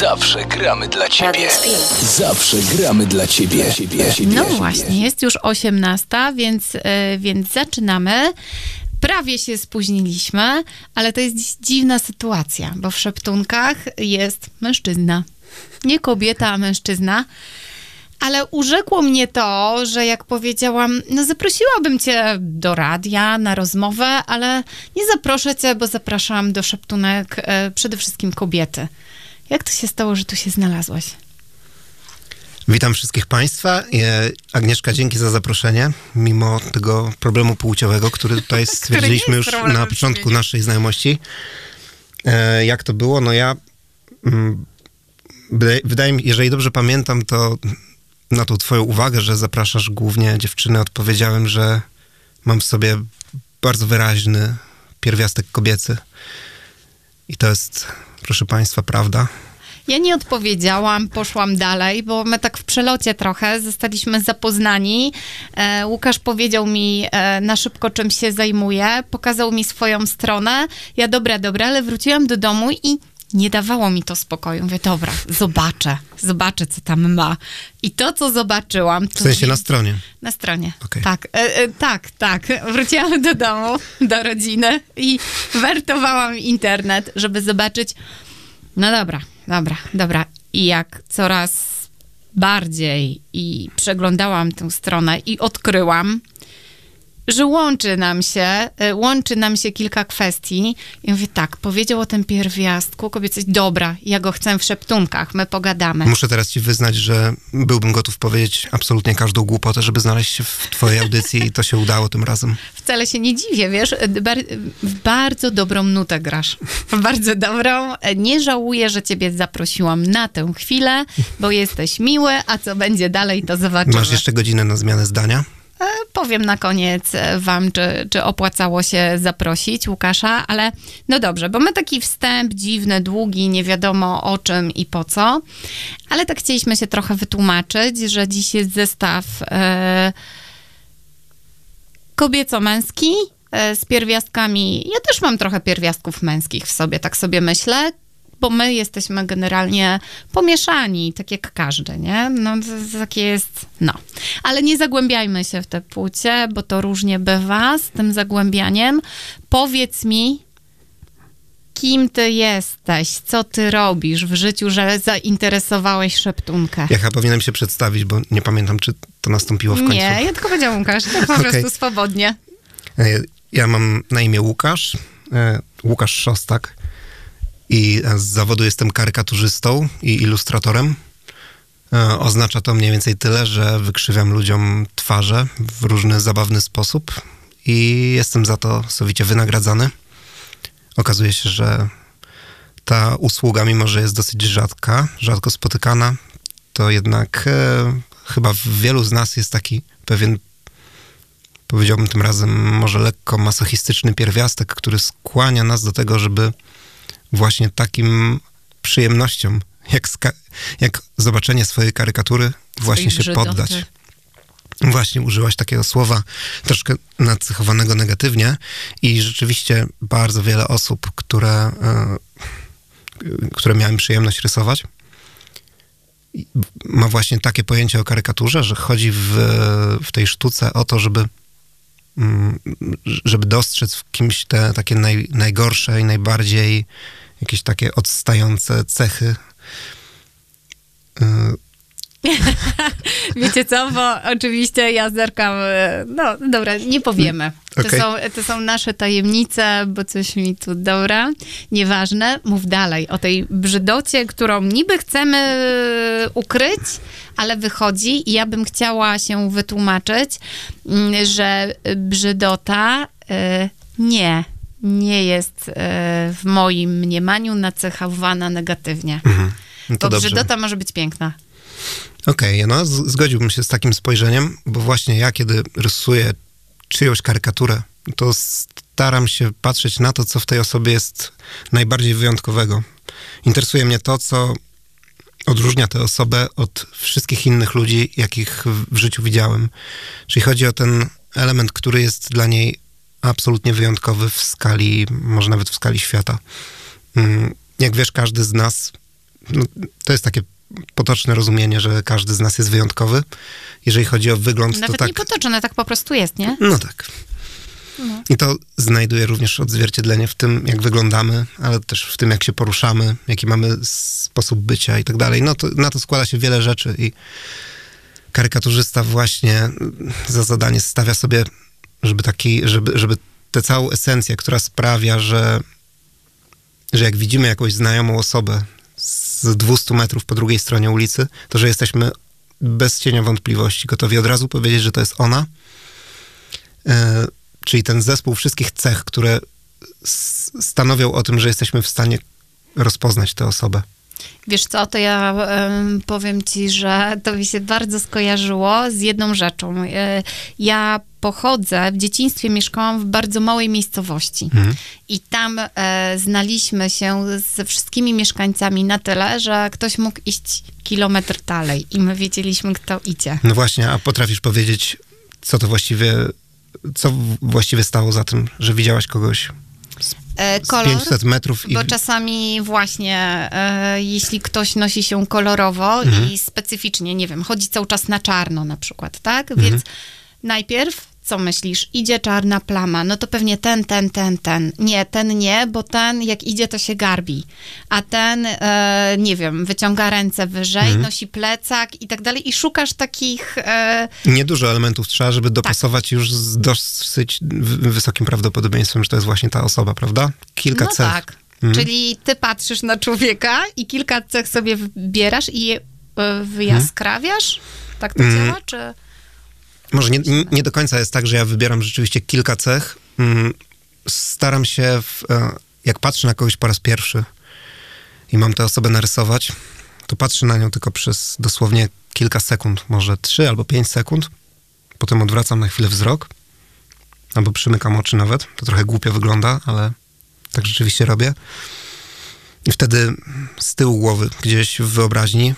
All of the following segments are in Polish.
Zawsze gramy dla ciebie. Zawsze gramy dla ciebie. ciebie, ciebie No ciebie. właśnie, jest już 18, więc, e, więc zaczynamy. Prawie się spóźniliśmy, ale to jest dziś dziwna sytuacja, bo w szeptunkach jest mężczyzna. Nie kobieta, a mężczyzna. Ale urzekło mnie to, że jak powiedziałam, no zaprosiłabym cię do radia na rozmowę, ale nie zaproszę cię, bo zapraszam do szeptunek e, przede wszystkim kobiety. Jak to się stało, że tu się znalazłaś? Witam wszystkich Państwa. E, Agnieszka, dzięki za zaproszenie, mimo tego problemu płciowego, który tutaj stwierdziliśmy już na początku naszej znajomości. E, Jak to było? No ja, mm, wydaje, wydaje mi, jeżeli dobrze pamiętam, to na tą twoją uwagę, że zapraszasz głównie dziewczyny, odpowiedziałem, że mam w sobie bardzo wyraźny pierwiastek kobiecy. I to jest, proszę Państwa, prawda. Ja nie odpowiedziałam, poszłam dalej, bo my tak w przelocie trochę zostaliśmy zapoznani. E, Łukasz powiedział mi e, na szybko, czym się zajmuje, pokazał mi swoją stronę. Ja dobra, dobra, ale wróciłam do domu i nie dawało mi to spokoju. Mówię, dobra, zobaczę, zobaczę, co tam ma. I to, co zobaczyłam... W sensie na stronie. Na stronie. Okej. Tak, e, e, tak, tak. Wróciłam do domu, do rodziny i wertowałam internet, żeby zobaczyć. No dobra, dobra, dobra. I jak coraz bardziej i przeglądałam tę stronę i odkryłam, że łączy nam się, e, łączy nam się kilka kwestii. I mówię, tak, powiedział o tym pierwiastku, kobiecość, dobra, ja go chcę w szeptunkach, my pogadamy. Muszę teraz ci wyznać, że byłbym gotów powiedzieć absolutnie każdą głupotę, żeby znaleźć się w twojej audycji i to się udało tym razem. Wcale się nie dziwię, wiesz, bar w bardzo dobrą nutę grasz. W bardzo dobrą. Nie żałuję, że ciebie zaprosiłam na tę chwilę, bo jesteś miły, a co będzie dalej, to zobaczymy. Masz jeszcze godzinę na zmianę zdania? E, Powiem na koniec e, wam, czy, czy opłacało się zaprosić Łukasza, ale no dobrze, bo my taki wstęp dziwny, długi, nie wiadomo o czym i po co, ale tak chcieliśmy się trochę wytłumaczyć, że dziś jest zestaw e, kobieco-męski e, z pierwiastkami. Ja też mam trochę pierwiastków męskich w sobie, tak sobie myślę, bo my jesteśmy generalnie pomieszani, tak jak każdy, nie? No, takie jest, no. Ale nie zagłębiajmy się w te płcie, bo to różnie bywa z tym zagłębianiem. Powiedz mi, kim ty jesteś, co ty robisz w życiu, że zainteresowałeś szeptunkę? Ja chyba powinienem się przedstawić, bo nie pamiętam, czy to nastąpiło w końcu. Nie, ja tylko powiedziałam Łukasz, tak po Okej. prostu swobodnie. E, Ja mam na imię Łukasz, e, Łukasz Szostak i z zawodu jestem karykaturzystą i ilustratorem. E, Oznacza to mniej więcej tyle, że wykrzywiam ludziom twarze w różny zabawny sposób i jestem za to sowicie wynagradzany. Okazuje się, że ta usługa, mimo że jest dosyć rzadka, rzadko spotykana, to jednak e, chyba w wielu z nas jest taki pewien powiedziałbym tym razem może lekko masochistyczny pierwiastek, który skłania nas do tego, żeby właśnie takim przyjemnościom, jak, jak zobaczenie swojej karykatury, właśnie się brzydoty. poddać. Właśnie użyłaś takiego słowa troszkę nacechowanego negatywnie i rzeczywiście bardzo wiele osób, które, e, które miałem przyjemność rysować, ma właśnie takie pojęcie o karykaturze, że chodzi w, w tej sztuce o to, żeby żeby dostrzec w kimś te takie naj, najgorsze i najbardziej jakieś takie odstające cechy. Y, Wiecie co, bo oczywiście ja zerkam, e, no dobra, nie powiemy. To, są, to są nasze tajemnice, bo coś mi tu, dobra, nieważne, mów dalej o tej brzydocie, którą niby chcemy e, ukryć, ale wychodzi i ja bym chciała się wytłumaczyć, mm, że brzydota e, nie, nie jest e, w moim mniemaniu nacechowana negatywnie. no to Bo dobrze. brzydota może być piękna. Okej, no z- zgodziłbym się z takim spojrzeniem, bo właśnie ja, kiedy rysuję czyjąś karykaturę, to staram się patrzeć na to, co w tej osobie jest najbardziej wyjątkowego. Interesuje mnie to, co odróżnia tę osobę od wszystkich innych ludzi, jakich w- życiu widziałem. Czyli chodzi o ten element, który jest dla niej absolutnie wyjątkowy w skali, może nawet w skali świata. Mm, Jak wiesz, każdy z nas no, to jest takie potoczne rozumienie, że każdy z nas jest wyjątkowy. Jeżeli chodzi o wygląd, Nawet to tak... nie potoczone, tak po prostu jest, nie? No tak. No. I to znajduje również odzwierciedlenie w tym, jak wyglądamy, ale też w tym, jak się poruszamy, jaki mamy sposób bycia i tak dalej. No to, na to składa się wiele rzeczy i karykaturzysta właśnie za zadanie stawia sobie, żeby taki, żeby, żeby tę całą esencję, która sprawia, że, że jak widzimy jakąś znajomą osobę z 200 metrów po drugiej stronie ulicy, to że jesteśmy bez cienia wątpliwości gotowi od razu powiedzieć, że to jest ona. Czyli ten zespół wszystkich cech, które stanowią o tym, że jesteśmy w stanie rozpoznać tę osobę. Wiesz co, to ja em, powiem ci, że to mi się bardzo skojarzyło z jedną rzeczą. E, ja pochodzę, w dzieciństwie mieszkałam w bardzo małej miejscowości Mhm. i tam e, znaliśmy się ze wszystkimi mieszkańcami na tyle, że ktoś mógł iść kilometr dalej i my wiedzieliśmy, kto idzie. No właśnie, a potrafisz powiedzieć, co to właściwie, co właściwie stało za tym, że widziałaś kogoś E, z kolor, 500 metrów i... bo czasami właśnie, e, jeśli ktoś nosi się kolorowo Mhm. i specyficznie, nie wiem, chodzi cały czas na czarno na przykład, tak? Mhm. Więc najpierw, co myślisz? Idzie czarna plama, no to pewnie ten, ten, ten, ten. Nie, ten nie, bo ten jak idzie, to się garbi. A ten, e, nie wiem, wyciąga ręce wyżej, Mhm. nosi plecak i tak dalej i szukasz takich... E, Niedużo elementów trzeba, żeby dopasować już z dosyć wysokim prawdopodobieństwem, że to jest właśnie ta osoba, prawda? Kilka no cech. tak. Mhm. Czyli ty patrzysz na człowieka i kilka cech sobie wybierasz i je e, wyjaskrawiasz? Tak to Mhm. działa, czy... Może nie, nie do końca jest tak, że ja wybieram rzeczywiście kilka cech. Mm, Staram się, w, e, jak patrzę na kogoś po raz pierwszy i mam tę osobę narysować, to patrzę na nią tylko przez dosłownie kilka sekund, może trzy albo pięć sekund. Potem odwracam na chwilę wzrok, albo przymykam oczy nawet. To trochę głupio wygląda, ale tak rzeczywiście robię. I wtedy z tyłu głowy, gdzieś w wyobraźni,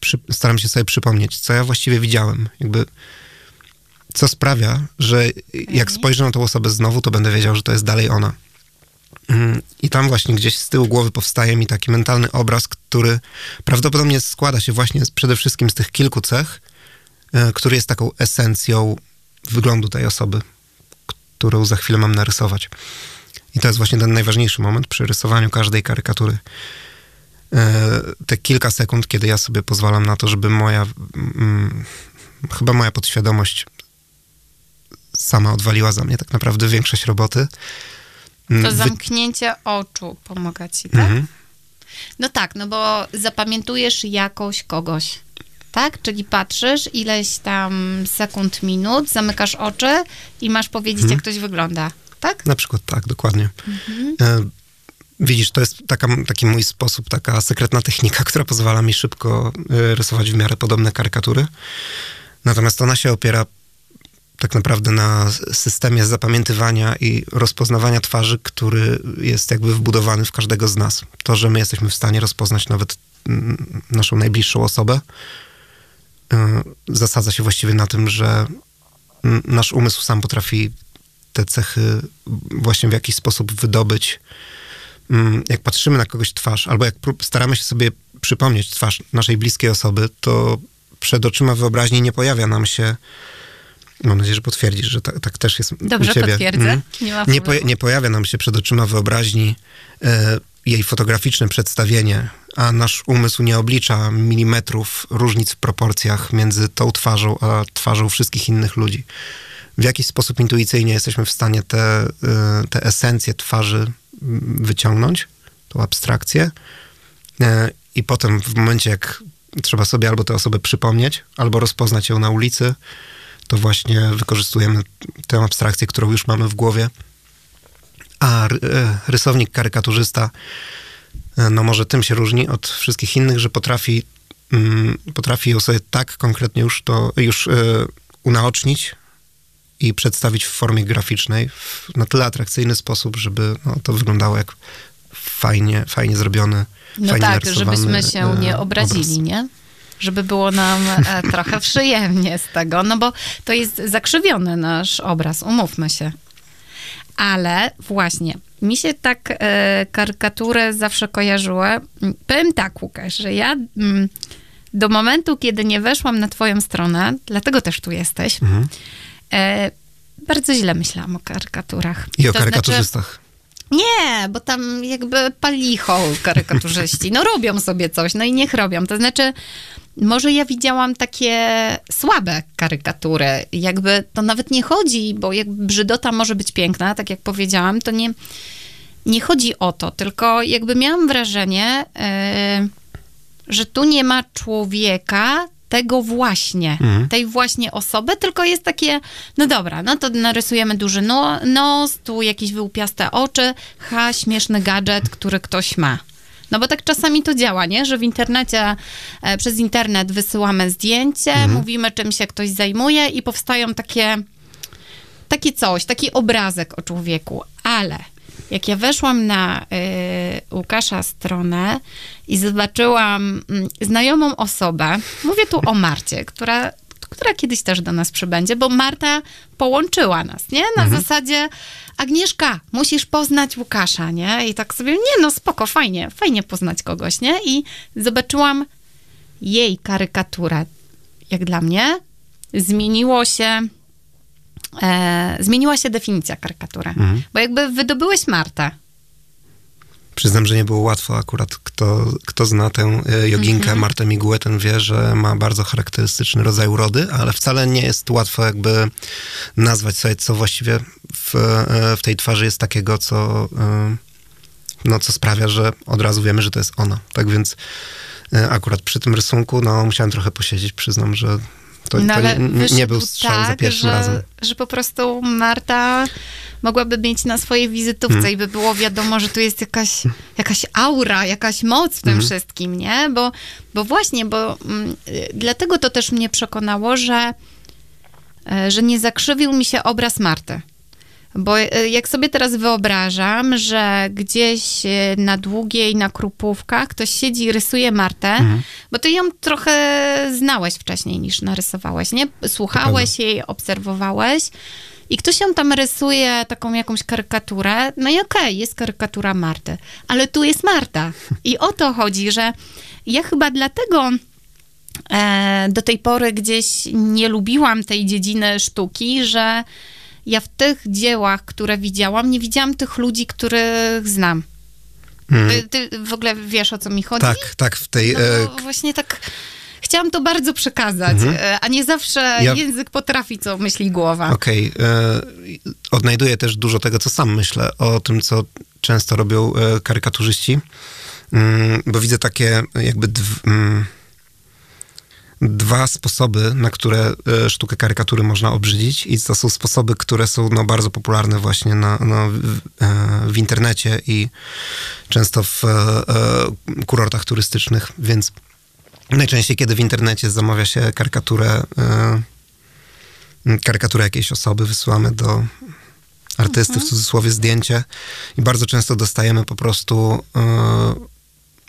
przy, staram się sobie przypomnieć, co ja właściwie widziałem. Jakby co sprawia, że jak spojrzę na tą osobę znowu, to będę wiedział, że to jest dalej ona. Mm, I tam właśnie gdzieś z tyłu głowy powstaje mi taki mentalny obraz, który prawdopodobnie składa się właśnie z, przede wszystkim z tych kilku cech, e, który jest taką esencją wyglądu tej osoby, którą za chwilę mam narysować. I to jest właśnie ten najważniejszy moment przy rysowaniu każdej karykatury. E, Te kilka sekund, kiedy ja sobie pozwalam na to, żeby moja, mm, chyba moja podświadomość sama odwaliła za mnie tak naprawdę większość roboty. To zamknięcie oczu pomaga ci, tak? Mhm. No tak, no bo zapamiętujesz jakoś kogoś, tak? Czyli patrzysz ileś tam sekund, minut, zamykasz oczy i masz powiedzieć, Mhm. jak ktoś wygląda, tak? Na przykład tak, dokładnie. E, widzisz, to jest taka, taki mój sposób, taka sekretna technika, która pozwala mi szybko e, rysować w miarę podobne karykatury. Natomiast ona się opiera tak naprawdę na systemie zapamiętywania i rozpoznawania twarzy, który jest jakby wbudowany w każdego z nas. To, że my jesteśmy w stanie rozpoznać nawet mm, naszą najbliższą osobę, e, zasadza się właściwie na tym, że mm, nasz umysł sam potrafi te cechy właśnie w jakiś sposób wydobyć. Mm, Jak patrzymy na kogoś twarz, albo jak staramy się sobie przypomnieć twarz naszej bliskiej osoby, to przed oczyma wyobraźni nie pojawia nam się. Mam nadzieję, że potwierdzisz, że tak, tak też jest Dobrze, u ciebie. potwierdzę. Mm. Nie ma Nie, nie pojawia nam się przed oczyma wyobraźni e, jej fotograficzne przedstawienie, a nasz umysł nie oblicza milimetrów różnic w proporcjach między tą twarzą a twarzą wszystkich innych ludzi. W jakiś sposób intuicyjnie jesteśmy w stanie te, y, te esencje twarzy mm, wyciągnąć, tą abstrakcję e, i potem w momencie, jak trzeba sobie albo tę osobę przypomnieć, albo rozpoznać ją na ulicy, to właśnie wykorzystujemy tę abstrakcję, którą już mamy w głowie. A e, rysownik, karykaturzysta, e, no może tym się różni od wszystkich innych, że potrafi, mm, potrafi ją sobie tak konkretnie już to, już e, unaocznić i przedstawić w formie graficznej w, na tyle atrakcyjny sposób, żeby no, to wyglądało jak fajnie, fajnie zrobiony, No fajnie tak, żebyśmy się nie obrazili, obraz. nie? Żeby było nam e, trochę przyjemnie z tego, no bo to jest zakrzywiony nasz obraz, umówmy się. Ale właśnie, mi się tak e, karykatury zawsze kojarzyły. Powiem tak, Łukasz, że ja mm, do momentu, kiedy nie weszłam na twoją stronę, dlatego też tu jesteś, Mhm. e, bardzo źle myślałam o karykaturach. I o To znaczy- karykaturzystach. Nie, bo tam jakby palicho karykaturzyści. No robią sobie coś, no i niech robią. To znaczy, może ja widziałam takie słabe karykatury. Jakby to nawet nie chodzi, bo jakby brzydota może być piękna, tak jak powiedziałam, to nie, nie chodzi o to, tylko jakby miałam wrażenie, yy, że tu nie ma człowieka, tego właśnie, Mhm. tej właśnie osoby, tylko jest takie, no dobra, no to narysujemy duży no, nos, tu jakieś wyłupiaste oczy, ha, śmieszny gadżet, który ktoś ma. No bo tak czasami to działa, nie? Że w internecie, e, przez internet wysyłamy zdjęcie, mówimy czym się ktoś zajmuje i powstają takie, takie coś, taki obrazek o człowieku. Ale jak ja weszłam na y, Łukasza stronę i zobaczyłam mm, znajomą osobę, mówię tu o Marcie, która, która kiedyś też do nas przybędzie, bo Marta połączyła nas, nie? Na zasadzie Agnieszka, musisz poznać Łukasza, nie? I tak sobie, nie no, spoko, fajnie, fajnie poznać kogoś, nie? I zobaczyłam jej karykaturę, jak dla mnie, zmieniło się e, zmieniła się definicja karykatury. Mhm. Bo jakby wydobyłeś Martę. Przyznam, że nie było łatwo akurat. Kto, kto zna tę e, joginkę Mhm. Martę Migułę, ten wie, że ma bardzo charakterystyczny rodzaj urody, ale wcale nie jest łatwo jakby nazwać sobie, co właściwie w, e, w tej twarzy jest takiego, co, e, no, co sprawia, że od razu wiemy, że to jest ona. Tak więc akurat przy tym rysunku, no, musiałem trochę posiedzieć, przyznam, że to, no, to ale nie, nie, był strzał tak, za pierwszym że, razem. że po prostu Marta mogłaby mieć na swojej wizytówce Mhm. i by było wiadomo, że tu jest jakaś, jakaś aura, jakaś moc w tym Mhm. wszystkim, nie? Bo, bo właśnie, bo mm, y, dlatego to też mnie przekonało, że, e, że nie zakrzywił mi się obraz Marty. Bo e, jak sobie teraz wyobrażam, że gdzieś e, na długiej, na krupówkach ktoś siedzi i rysuje Martę, bo ty ją trochę znałeś wcześniej niż narysowałeś, nie? Słuchałeś jej, obserwowałeś i ktoś ją tam rysuje taką jakąś karykaturę, no i okej, jest karykatura Marty, ale tu jest Marta. I o to chodzi, że ja chyba dlatego e, do tej pory gdzieś nie lubiłam tej dziedziny sztuki, że ja w tych dziełach, które widziałam, nie widziałam tych ludzi, których znam. Ty, ty w ogóle wiesz, o co mi chodzi? Tak, tak, w tej... No e, właśnie tak chciałam to bardzo przekazać, e, a nie zawsze Ja- język potrafi, co myśli głowa. Okej. e, Odnajduję też dużo tego, co sam myślę o tym, co często robią e, karykaturzyści, Mm, bo widzę takie jakby dw, mm, dwa sposoby, na które e, sztukę karykatury można obrzydzić i to są sposoby, które są no, bardzo popularne właśnie na, no, w, e, w internecie i często w e, e, kurortach turystycznych, więc najczęściej, kiedy w internecie zamawia się karykaturę e, karykaturę jakiejś osoby, wysyłamy do artysty, w cudzysłowie zdjęcie i bardzo często dostajemy po prostu e,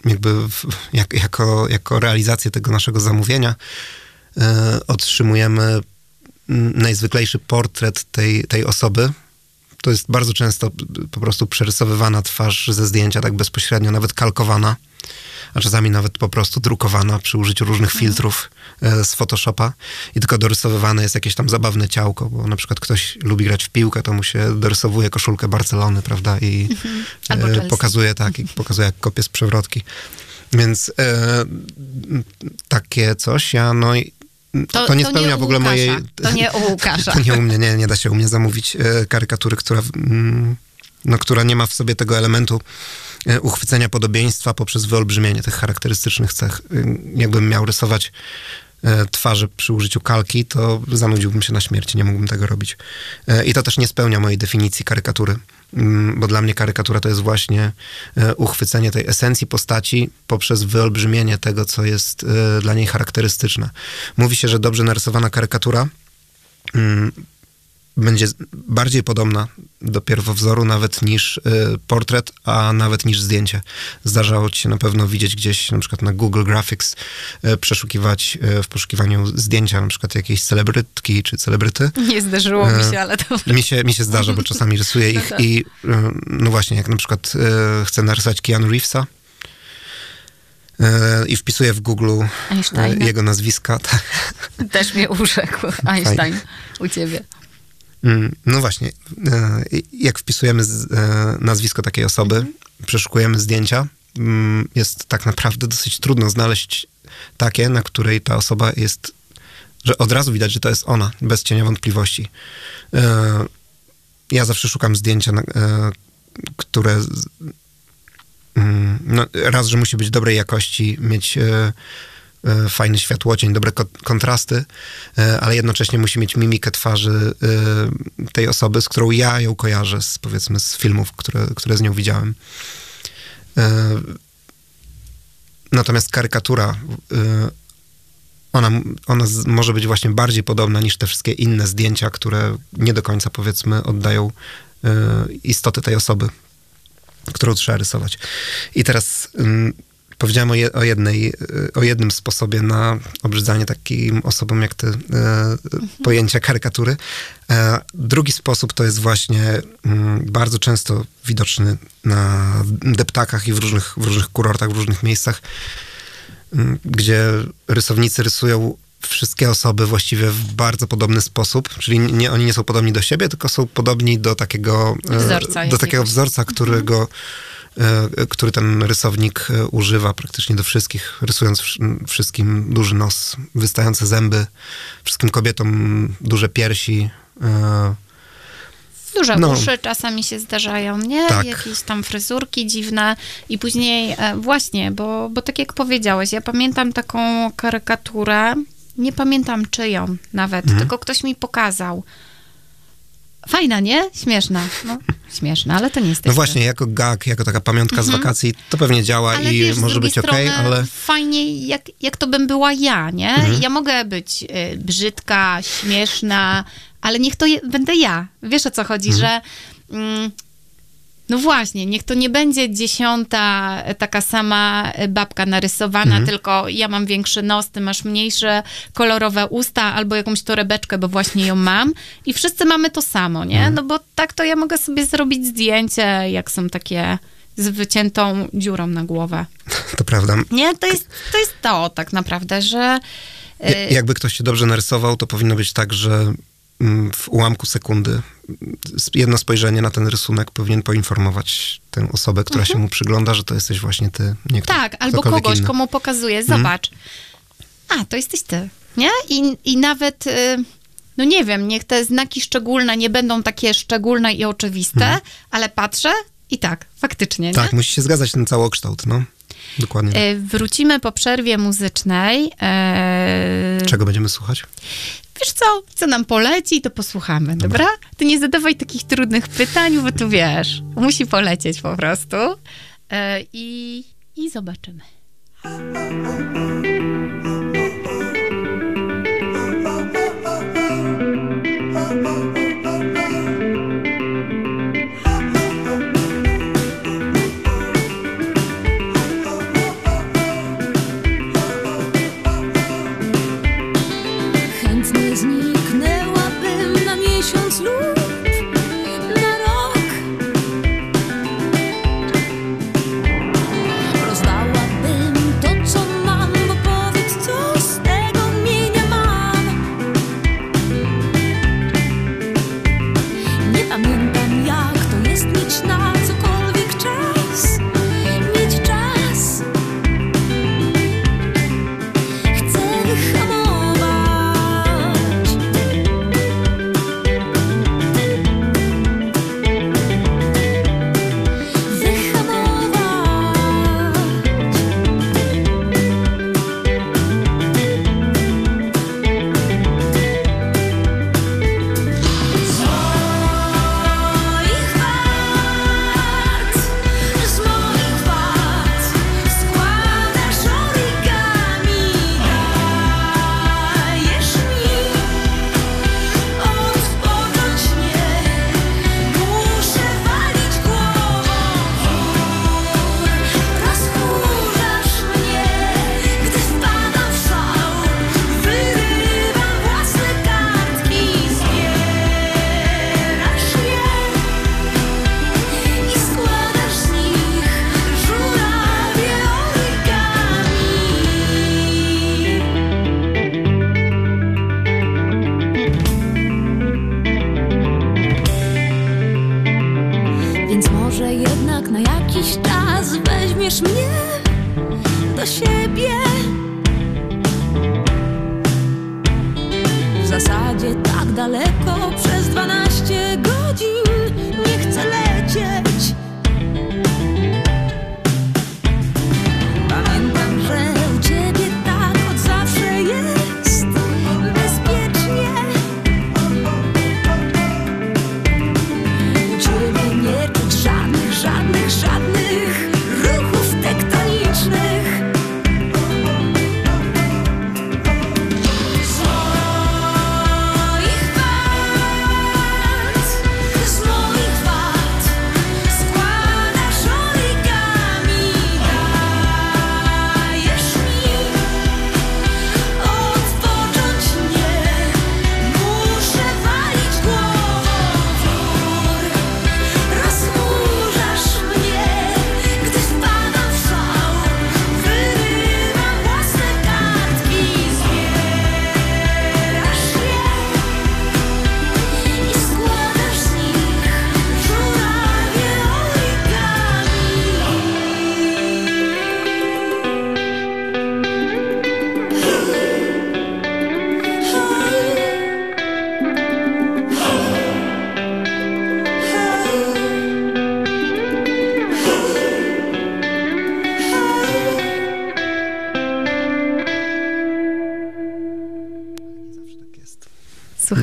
jakby w, jak, jako, jako realizację tego naszego zamówienia e, otrzymujemy najzwyklejszy portret tej, tej osoby. To jest bardzo często po prostu przerysowywana twarz ze zdjęcia, tak bezpośrednio, nawet kalkowana, a czasami nawet po prostu drukowana przy użyciu różnych filtrów e, z Photoshopa. I tylko dorysowywane jest jakieś tam zabawne ciałko, bo na przykład ktoś lubi grać w piłkę, to mu się dorysowuje koszulkę Barcelony, prawda, i Albo e, pokazuje tak, i pokazuje jak kopie z przewrotki. Więc e, takie coś, ja no i to, to nie spełnia u w ogóle mojej... To nie u Łukasza. To nie u mnie, nie, nie da się u mnie zamówić e, karykatury, która, mm, no, która nie ma w sobie tego elementu e, uchwycenia podobieństwa poprzez wyolbrzymienie tych charakterystycznych cech. Y, Jakbym miał rysować e, twarze przy użyciu kalki, to zanudziłbym się na śmierci, nie mógłbym tego robić. E, I to też nie spełnia mojej definicji karykatury, Mm, bo dla mnie karykatura to jest właśnie e, uchwycenie tej esencji postaci poprzez wyolbrzymienie tego, co jest e, dla niej charakterystyczne. Mówi się, że dobrze narysowana karykatura mm, będzie bardziej podobna do pierwowzoru nawet niż y, portret, a nawet niż zdjęcie. Zdarzało ci się na pewno widzieć gdzieś na przykład na Google Graphics y, przeszukiwać y, w poszukiwaniu zdjęcia na przykład jakiejś celebrytki czy celebryty. Nie zdarzyło mi się, ale to... Mi się, mi się zdarza, bo czasami rysuję ich tak. i y, no właśnie, jak na przykład y, chcę narysować Keanu Reevesa y, i wpisuję w Google Einsteina. y, jego nazwiska, tak. Też mnie urzekł Einstein u ciebie. Mm, No właśnie, e, jak wpisujemy e, nazwisko takiej osoby, przeszukujemy zdjęcia, mm, jest tak naprawdę dosyć trudno znaleźć takie, na której ta osoba jest, że od razu widać, że to jest ona, bez cienia wątpliwości. E, Ja zawsze szukam zdjęcia, które mm, no, raz, że musi być dobrej jakości, mieć fajny światłocień, dobre ko- kontrasty, e, ale jednocześnie musi mieć mimikę twarzy e, tej osoby, z którą ja ją kojarzę, z, powiedzmy z filmów, które, które z nią widziałem. E, Natomiast karykatura, e, ona, ona może być właśnie bardziej podobna niż te wszystkie inne zdjęcia, które nie do końca, powiedzmy, oddają e, istoty tej osoby, którą trzeba rysować. I teraz ym, powiedziałem o, je, o, jednej, y, o jednym sposobie na obrzydzanie takim osobom jak ty y, pojęcia karykatury. E, drugi sposób to jest właśnie mm, bardzo często widoczny na deptakach i w różnych, w różnych kurortach, w różnych miejscach, mm, gdzie rysownicy rysują wszystkie osoby właściwie w bardzo podobny sposób, czyli nie, oni nie są podobni do siebie, tylko są podobni do takiego e, Wzorca do takiego wzorca, którego e, który ten rysownik e, używa praktycznie do wszystkich, rysując wsz- wszystkim duży nos, wystające zęby, wszystkim kobietom duże piersi. e, Duże No. uszy czasami się zdarzają, nie? Tak. Jakieś tam fryzurki dziwne i później e, właśnie, bo, bo tak jak powiedziałeś, ja pamiętam taką karykaturę, nie pamiętam czyją nawet, Mhm. tylko ktoś mi pokazał. Fajna, nie? Śmieszna. No, śmieszna, ale to nie jest No właśnie, jako gag, jako taka pamiątka z wakacji, to pewnie działa Mhm. Ale i wiesz, może być okej, strony ale fajnie, jak, jak to bym była ja, nie? Mhm. Ja mogę być y, brzydka, śmieszna, ale niech to je, będę ja. Wiesz o co chodzi, Mhm. że mm, no właśnie, niech to nie będzie dziesiąta e, taka sama e, babka narysowana, Mhm. tylko ja mam większy nos, ty masz mniejsze kolorowe usta albo jakąś torebeczkę, bo właśnie ją mam i wszyscy mamy to samo, nie? Mhm. No bo tak to ja mogę sobie zrobić zdjęcie, jak są takie z wyciętą dziurą na głowę. to prawda. Nie, to jest to, jest to tak naprawdę, że e, Jakby ktoś się dobrze narysował, to powinno być tak, że w ułamku sekundy mm, jedno spojrzenie na ten rysunek powinien poinformować tę osobę, która się mu przygląda, że to jesteś właśnie ty, nie kto, Mhm. tak, albo kogoś, inny. komu pokazuje, zobacz. A, to jesteś ty, nie? I, i nawet, y, no nie wiem, niech te znaki szczególne nie będą takie szczególne i oczywiste, ale patrzę i tak, faktycznie, nie? Tak, musi się zgadzać ten całokształt, no. Dokładnie. tak. E, Wrócimy po przerwie muzycznej. E, Czego będziemy słuchać? Wiesz co, co nam poleci, to posłuchamy, dobra? Ty nie zadawaj takich trudnych pytań, bo tu wiesz, musi polecieć po prostu. E, I, i zobaczymy.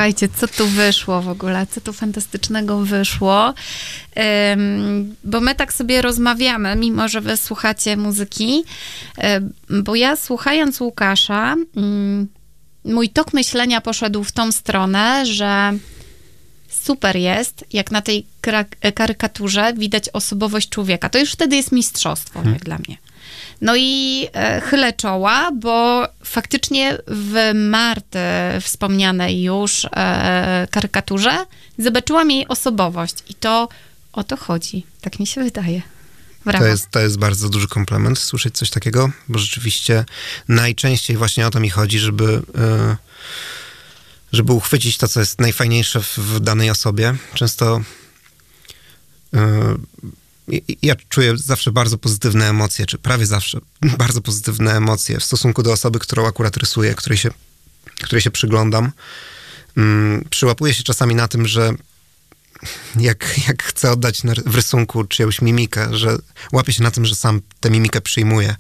Słuchajcie, co tu wyszło w ogóle? Co tu fantastycznego wyszło? Ym, bo my tak sobie rozmawiamy, mimo że wy słuchacie muzyki, ym, bo ja słuchając Łukasza, ym, mój tok myślenia poszedł w tą stronę, że super jest, jak na tej kra- karykaturze widać osobowość człowieka. To już wtedy jest mistrzostwo, jak dla mnie. No i e, chylę czoła, bo faktycznie w Marty wspomnianej już e, karykaturze zobaczyłam jej osobowość i to o to chodzi. Tak mi się wydaje. To jest, to jest bardzo duży komplement słyszeć coś takiego, bo rzeczywiście najczęściej właśnie o to mi chodzi, żeby, e, żeby uchwycić to, co jest najfajniejsze w, danej osobie. Często e, ja czuję zawsze bardzo pozytywne emocje, czy prawie zawsze bardzo pozytywne emocje w stosunku do osoby, którą akurat rysuję, której się, której się przyglądam. Mm, Przyłapuję się czasami na tym, że jak, jak chcę oddać w rysunku czyjąś mimikę, że łapię się na tym, że sam tę mimikę przyjmuję.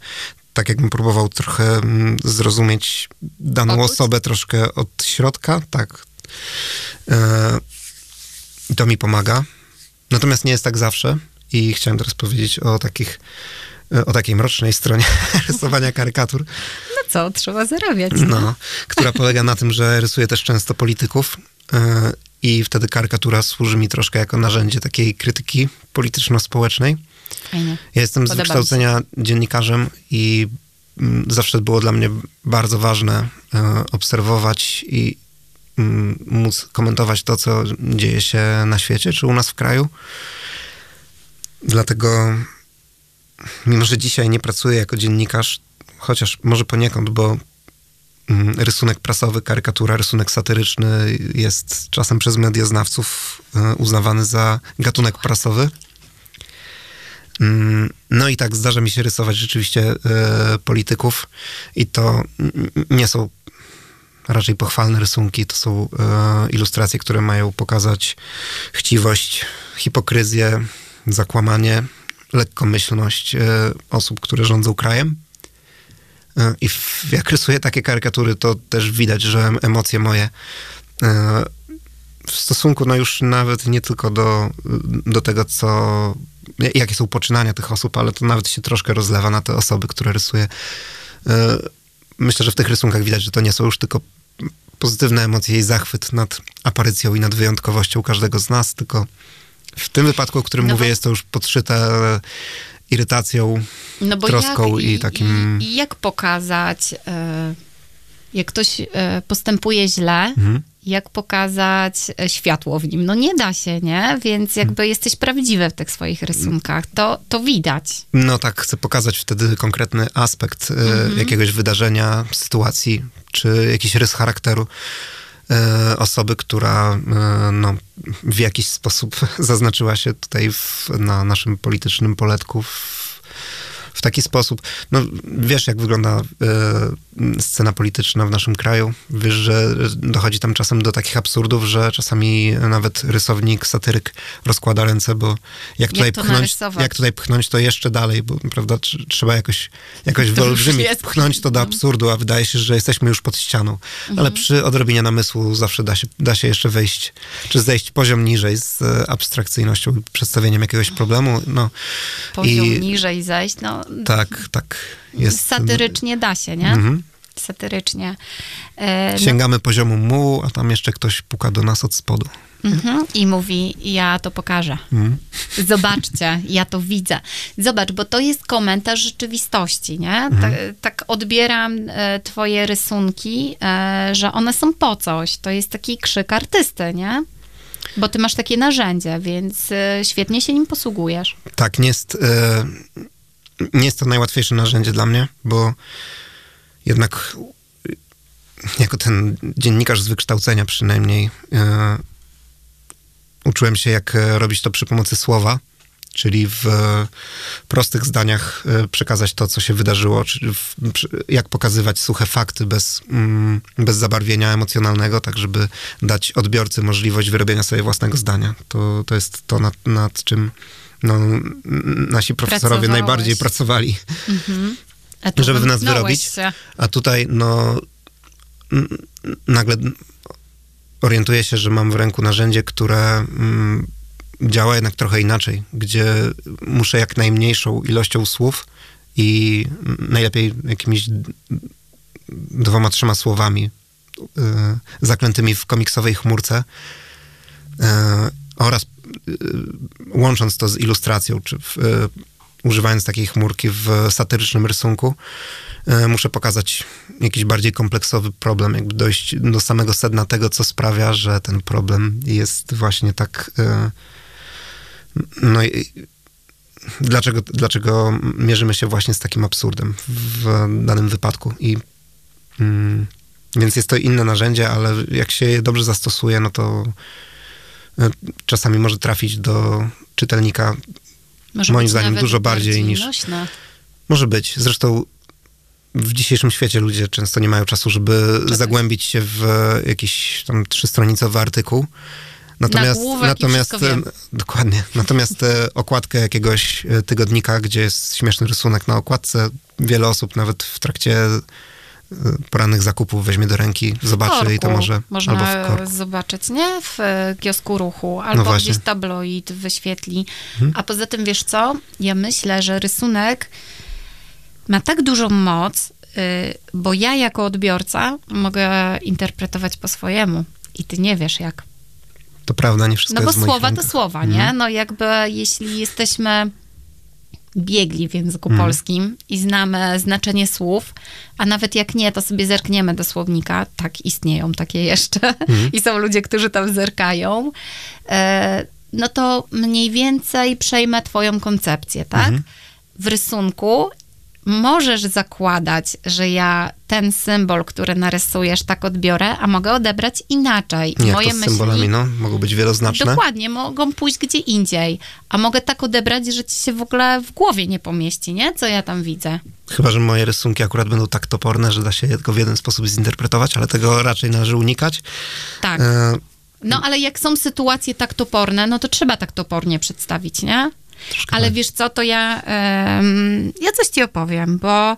Tak jakbym próbował trochę mm, zrozumieć daną osobę troszkę od środka, tak. E, to mi pomaga. Natomiast nie jest tak zawsze i chciałem teraz powiedzieć o takich, e, o takiej mrocznej stronie rysowania karykatur. No co, trzeba zarabiać. No, która polega na tym, że rysuję też często polityków e, i wtedy karykatura służy mi troszkę jako narzędzie takiej krytyki polityczno-społecznej. Fajnie. Ja jestem z Podoba się. wykształcenia dziennikarzem i mm, zawsze było dla mnie bardzo ważne e, obserwować i mm, móc komentować to, co dzieje się na świecie, czy u nas w kraju. Dlatego, mimo że dzisiaj nie pracuję jako dziennikarz, chociaż może poniekąd, bo mm, rysunek prasowy, karykatura, rysunek satyryczny jest czasem przez medioznawców e, uznawany za gatunek prasowy. Mm, No i tak zdarza mi się rysować rzeczywiście e, polityków i to nie są raczej pochwalne rysunki, to są e, ilustracje, które mają pokazać chciwość, hipokryzję, zakłamanie, lekkomyślność e, osób, które rządzą krajem. E, I jak rysuję takie karykatury, to też widać, że emocje moje e, w stosunku no już nawet nie tylko do, do tego, co, jakie są poczynania tych osób, ale to nawet się troszkę rozlewa na te osoby, które rysuję. Myślę, że w tych rysunkach widać, że to nie są już tylko pozytywne emocje i zachwyt nad aparycją i nad wyjątkowością każdego z nas, tylko w tym wypadku, o którym No bo- mówię, jest to już podszyte irytacją, No bo troską jak, i takim- I, jak pokazać, e, jak ktoś e, postępuje źle, Mhm. jak pokazać e, światło w nim? No nie da się, nie? Więc jakby Mhm. jesteś prawdziwy w tych swoich rysunkach. To, to widać. No tak, chcę pokazać wtedy konkretny aspekt e, jakiegoś wydarzenia, sytuacji, czy jakiś rys charakteru osoby, która e, no, w jakiś sposób zaznaczyła się tutaj w, na naszym politycznym poletku w, w taki sposób. No, wiesz, jak wygląda e, scena polityczna w naszym kraju. Wiesz, że dochodzi tam czasem do takich absurdów, że czasami nawet rysownik, satyryk rozkłada ręce, bo jak tutaj, to pchnąć, narysować? jak tutaj pchnąć, to jeszcze dalej, bo prawda, tr- trzeba jakoś, jakoś wyolbrzymić, pchnąć to do absurdu, a wydaje się, że jesteśmy już pod ścianą. Mhm. Ale przy odrobinie namysłu zawsze da się, da się jeszcze wejść, czy zejść poziom niżej z e, abstrakcyjnością i przedstawieniem jakiegoś problemu. No, Poziom i niżej zejść, no tak, tak. Jest, satyrycznie da się, nie? Mhm. Satyrycznie. E, no, Sięgamy poziomu mułu, a tam jeszcze ktoś puka do nas od spodu. mhm. I mówi, ja to pokażę. Mhm. Zobaczcie, ja to widzę. Zobacz, bo to jest komentarz rzeczywistości, nie? Mhm. Tak, tak odbieram e, twoje rysunki, e, że one są po coś. To jest taki krzyk artysty, nie? Bo ty masz takie narzędzie, więc e, świetnie się nim posługujesz. Tak, nie jest, e, nie jest to najłatwiejsze narzędzie dla mnie, bo jednak jako ten dziennikarz z wykształcenia przynajmniej e, uczyłem się, jak e, robić to przy pomocy słowa, czyli w e, prostych zdaniach przekazać to, co się wydarzyło, czy w, jak pokazywać suche fakty bez, mm, bez zabarwienia emocjonalnego, tak żeby dać odbiorcy możliwość wyrobienia sobie własnego zdania. To, to jest to, nad, nad czym no, nasi profesorowie najbardziej pracowali, tu żeby w nas wyrobić. Się. A tutaj, no, nagle orientuję się, że mam w ręku narzędzie, które mm, działa jednak trochę inaczej, gdzie muszę jak najmniejszą ilością słów i najlepiej jakimiś dwoma, trzema słowami y, zaklętymi w komiksowej chmurce y, oraz łącząc to z ilustracją, czy w, y, używając takiej chmurki w satyrycznym rysunku, y, muszę pokazać jakiś bardziej kompleksowy problem, jakby dojść do samego sedna tego, co sprawia, że ten problem jest właśnie tak. y, No i dlaczego, dlaczego mierzymy się właśnie z takim absurdem w danym wypadku? I mm, więc jest to inne narzędzie, ale jak się je dobrze zastosuje, no to y, czasami może trafić do czytelnika Może Moim zdaniem dużo bardziej niż- nośne. Może być. Zresztą w dzisiejszym świecie ludzie często nie mają czasu, żeby zagłębić się w jakiś tam trzystronicowy artykuł. Natomiast, natomiast e, dokładnie. Natomiast e, okładkę jakiegoś e, tygodnika, gdzie jest śmieszny rysunek na okładce, wiele osób nawet w trakcie e, porannych zakupów weźmie do ręki, zobaczy i to korku może Można albo w korku. zobaczyć, nie? W e, kiosku ruchu, albo właśnie. gdzieś tabloid wyświetli. Mhm. A poza tym, wiesz co? Ja myślę, że rysunek ma tak dużą moc, y, bo ja jako odbiorca mogę interpretować po swojemu. I ty nie wiesz jak. To prawda, nie wszystko No bo słowa to słowa, Mhm. nie? No jakby jeśli jesteśmy biegli w języku Mhm. polskim i znamy znaczenie słów, a nawet jak nie, to sobie zerkniemy do słownika, tak istnieją takie jeszcze Mhm. i są ludzie, którzy tam zerkają, e, no to mniej więcej przejmę twoją koncepcję, tak? Mhm. W rysunku możesz zakładać, że ja ten symbol, który narysujesz, tak odbiorę, a mogę odebrać inaczej. Jak Moje to z myśli symbolami, no? Mogą być wieloznaczne. Dokładnie, mogą pójść gdzie indziej. A mogę tak odebrać, że ci się w ogóle w głowie nie pomieści, nie? Co ja tam widzę. Chyba, że moje rysunki akurat będą tak toporne, że da się je tylko w jeden sposób zinterpretować, ale tego raczej należy unikać. Tak. E, No ale jak są sytuacje tak toporne, no to trzeba tak topornie przedstawić, nie? Troszkę Ale tak. wiesz co, to ja, em, ja coś ci opowiem, bo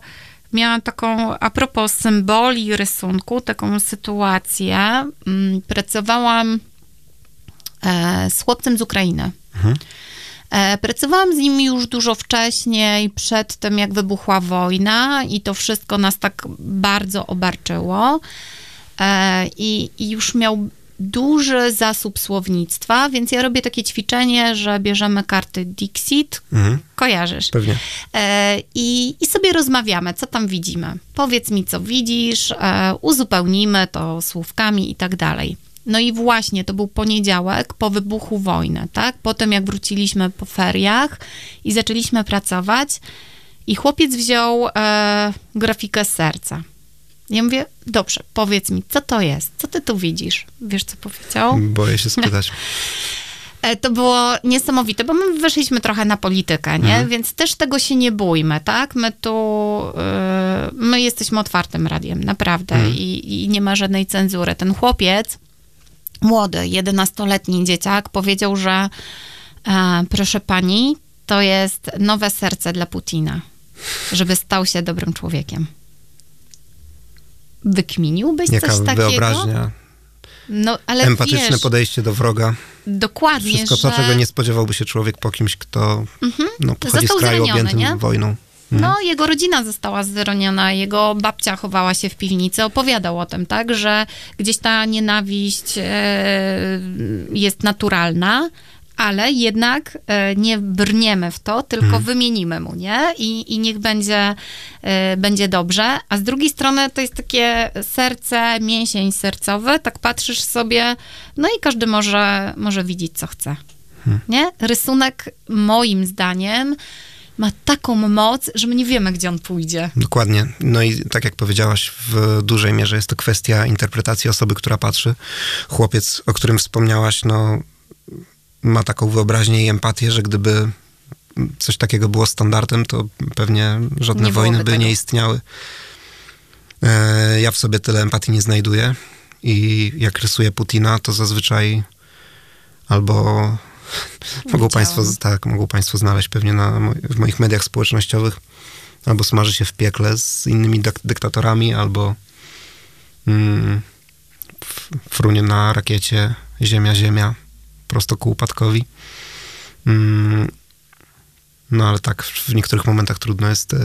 miałam taką, a propos symboli rysunku, taką sytuację. Mm, Pracowałam e, z chłopcem z Ukrainy. E, Pracowałam z nim już dużo wcześniej, przed tym jak wybuchła wojna i to wszystko nas tak bardzo obarczyło. E, I, I już miał duży zasób słownictwa, więc ja robię takie ćwiczenie, że bierzemy karty Dixit, Mhm, kojarzysz. pewnie. E, I, I sobie rozmawiamy, co tam widzimy. Powiedz mi, co widzisz, e, uzupełnimy to słówkami i tak dalej. No i właśnie, to był poniedziałek po wybuchu wojny, tak? Potem jak wróciliśmy po feriach i zaczęliśmy pracować i chłopiec wziął e, grafikę z serca. Ja mówię, dobrze, powiedz mi, co to jest? Co ty tu widzisz? Wiesz, co powiedział? Boję się spytać. E, To było niesamowite, bo my weszliśmy trochę na politykę, nie? Mhm. Więc też tego się nie bójmy, tak? My tu, e, my jesteśmy otwartym radiem, naprawdę. Mhm. I, I nie ma żadnej cenzury. Ten chłopiec, młody, 11-letni dzieciak, powiedział, że e, proszę pani, to jest nowe serce dla Putina, żeby stał się dobrym człowiekiem. Wykminiłbyś Jaka coś takiego? wyobraźnia, No, ale empatyczne wiesz, podejście do wroga. dokładnie, Wszystko że... to, czego nie spodziewałby się człowiek po kimś, kto no, pochodzi z Został kraju zraniony, objętym nie? wojną. No, jego rodzina została zraniona, jego babcia chowała się w piwnicy, opowiadał o tym, tak, że gdzieś ta nienawiść e, jest naturalna, ale jednak e, nie brniemy w to, tylko Mhm. wymienimy mu, nie? I, i niech będzie, e, będzie dobrze. A z drugiej strony to jest takie serce, mięsień sercowy, tak patrzysz sobie, no i każdy może, może widzieć, co chce. Mhm. Nie? Rysunek, moim zdaniem, ma taką moc, że my nie wiemy, gdzie on pójdzie. Dokładnie. No i tak jak powiedziałaś, w dużej mierze jest to kwestia interpretacji osoby, która patrzy. Chłopiec, o którym wspomniałaś, no, ma taką wyobraźnię i empatię, że gdyby coś takiego było standardem, to pewnie żadne Nie wojny by tego. nie istniały. E, ja w sobie tyle empatii nie znajduję i jak rysuję Putina, to zazwyczaj albo mogą państwo, tak, mogą państwo znaleźć pewnie na, w moich mediach społecznościowych albo smaży się w piekle z innymi dyk- dyktatorami, albo mm, frunie na rakiecie Ziemia, Ziemia, prosto ku upadkowi. Mm, no ale tak, w niektórych momentach trudno jest e,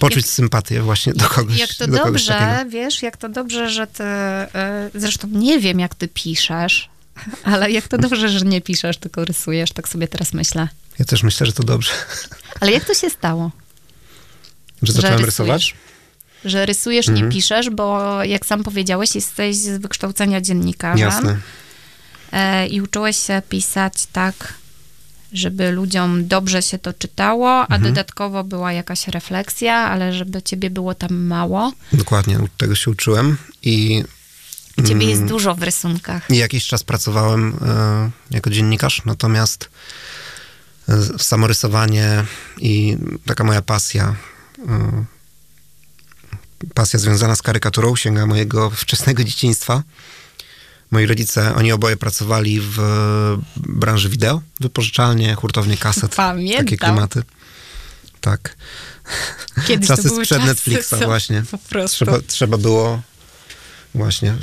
poczuć sympatię właśnie do kogoś. Jak to do kogoś dobrze, takiego. wiesz, jak to dobrze, że ty, e, zresztą nie wiem, jak ty piszesz, ale jak to dobrze, że nie piszesz, tylko rysujesz, tak sobie teraz myślę. Ja też myślę, że to dobrze, Ale jak to się stało, że zacząłem rysujesz? rysować. że rysujesz, Mhm. nie piszesz, bo jak sam powiedziałeś, jesteś z wykształcenia dziennikarzem Jasne. E, i uczyłeś się pisać tak, żeby ludziom dobrze się to czytało, a Mhm. dodatkowo była jakaś refleksja, ale żeby ciebie było tam mało. Dokładnie, tego się uczyłem i I ciebie jest Mm. dużo w rysunkach. I jakiś czas pracowałem e, jako dziennikarz, natomiast e, samorysowanie i taka moja pasja, e, pasja związana z karykaturą sięga mojego wczesnego dzieciństwa. Moi rodzice, oni oboje pracowali w branży wideo, wypożyczalnie, hurtownie kaset, Pamiętam. takie klimaty. Tak. Kiedyś czasy to były sprzed czasy, Netflixa właśnie. Po prostu. Trzeba, trzeba było właśnie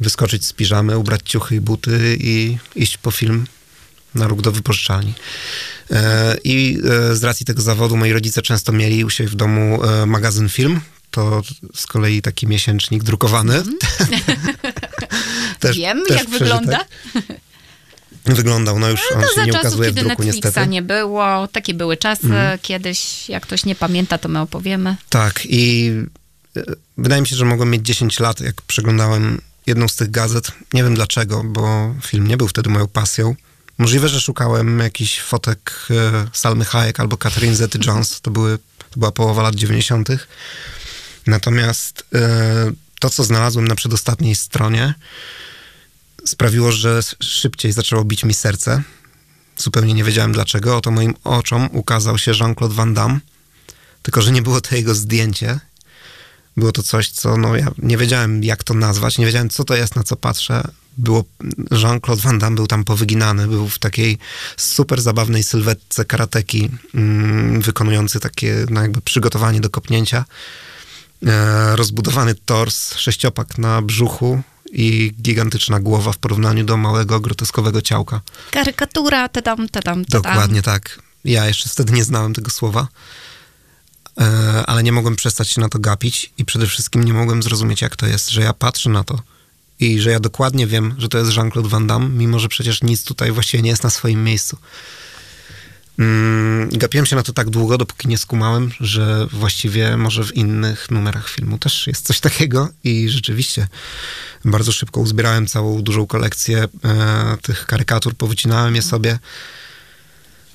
wyskoczyć z piżamy, ubrać ciuchy i buty i iść po film na róg do wypożyczalni. E, I e, z racji tego zawodu moi rodzice często mieli u siebie w domu e, magazyn film. To z kolei taki miesięcznik drukowany. też, Wiem, też jak przeżytek. wygląda. Wyglądał, no już on To się nie czasów, ukazuje w kiedy druku Netflixa niestety. nie było, takie były czasy. Mhm. Kiedyś, jak ktoś nie pamięta, to my opowiemy. Tak, i e, wydaje mi się, że mogłem mieć 10 lat, jak przeglądałem jedną z tych gazet. Nie wiem dlaczego, bo film nie był wtedy moją pasją. Możliwe, że szukałem jakichś fotek e, Salmy Hayek albo Catherine Zety-Jones. To, były, to była połowa lat 90. Natomiast e, to, co znalazłem na przedostatniej stronie, sprawiło, że szybciej zaczęło bić mi serce. Zupełnie nie wiedziałem dlaczego. Oto moim oczom ukazał się Jean-Claude Van Damme. Tylko, że nie było to jego zdjęcie. Było to coś, co no, ja nie wiedziałem, jak to nazwać, nie wiedziałem, co to jest, na co patrzę. Było, Jean-Claude Van Damme był tam powyginany, był w takiej super zabawnej sylwetce karateki, mm, wykonujący takie no, jakby przygotowanie do kopnięcia. E, rozbudowany tors, sześciopak na brzuchu i gigantyczna głowa w porównaniu do małego, groteskowego ciałka. Karykatura, te tam, te tam, te. Dokładnie tak. Ja jeszcze wtedy nie znałem tego słowa, e, ale nie mogłem przestać się na to gapić i przede wszystkim nie mogłem zrozumieć, jak to jest, że ja patrzę na to i że ja dokładnie wiem, że to jest Jean-Claude Van Damme, mimo że przecież nic tutaj właściwie nie jest na swoim miejscu. Mm, gapiłem się na to tak długo, dopóki nie skumałem, że właściwie może w innych numerach filmu też jest coś takiego i rzeczywiście bardzo szybko uzbierałem całą dużą kolekcję e, tych karykatur, powycinałem je sobie.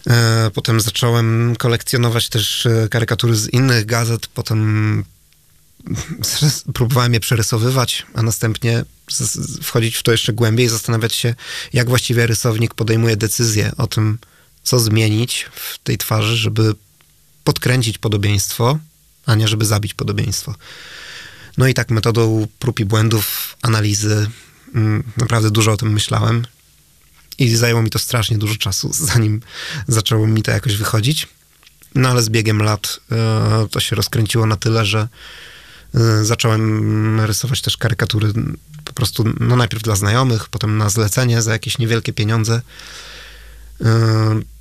E, Potem zacząłem kolekcjonować też e, karykatury z innych gazet. Potem próbowałem je przerysowywać, a następnie wchodzić w to jeszcze głębiej i zastanawiać się, jak właściwie rysownik podejmuje decyzję o tym, co zmienić w tej twarzy, żeby podkręcić podobieństwo, a nie żeby zabić podobieństwo. No i tak metodą prób i błędów, analizy, mm, naprawdę dużo o tym myślałem i zajęło mi to strasznie dużo czasu, zanim zaczęło mi to jakoś wychodzić. No ale z biegiem lat e, to się rozkręciło na tyle, że e, zacząłem rysować też karykatury po prostu, no najpierw dla znajomych, potem na zlecenie za jakieś niewielkie pieniądze. E,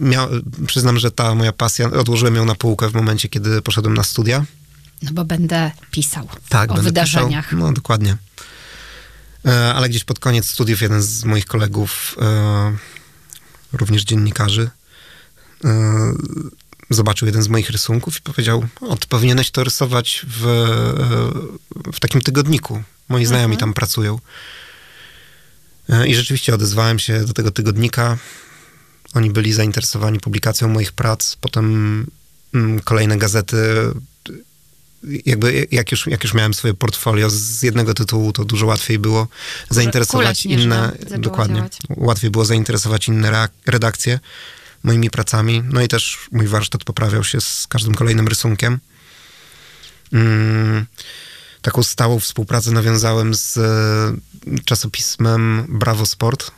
Mia, przyznam, że ta moja pasja, odłożyłem ją na półkę w momencie, kiedy poszedłem na studia. No bo będę pisał Tak, o będę wydarzeniach. Pisał. No dokładnie. E, Ale gdzieś pod koniec studiów jeden z moich kolegów, e, również dziennikarzy, e, zobaczył jeden z moich rysunków i powiedział, o, ty powinieneś to rysować w, e, w takim tygodniku. Moi znajomi tam pracują. E, I rzeczywiście odezwałem się do tego tygodnika. Oni byli zainteresowani publikacją moich prac. Potem mm, kolejne gazety jakby jak już, jak już miałem swoje portfolio z jednego tytułu, to dużo łatwiej było zainteresować śnieżna inne, zaczęła dokładnie, działać. łatwiej było zainteresować inne redakcje moimi pracami, no i też mój warsztat poprawiał się z każdym kolejnym rysunkiem. Mm, taką stałą współpracę nawiązałem z e, czasopismem Bravo Sport.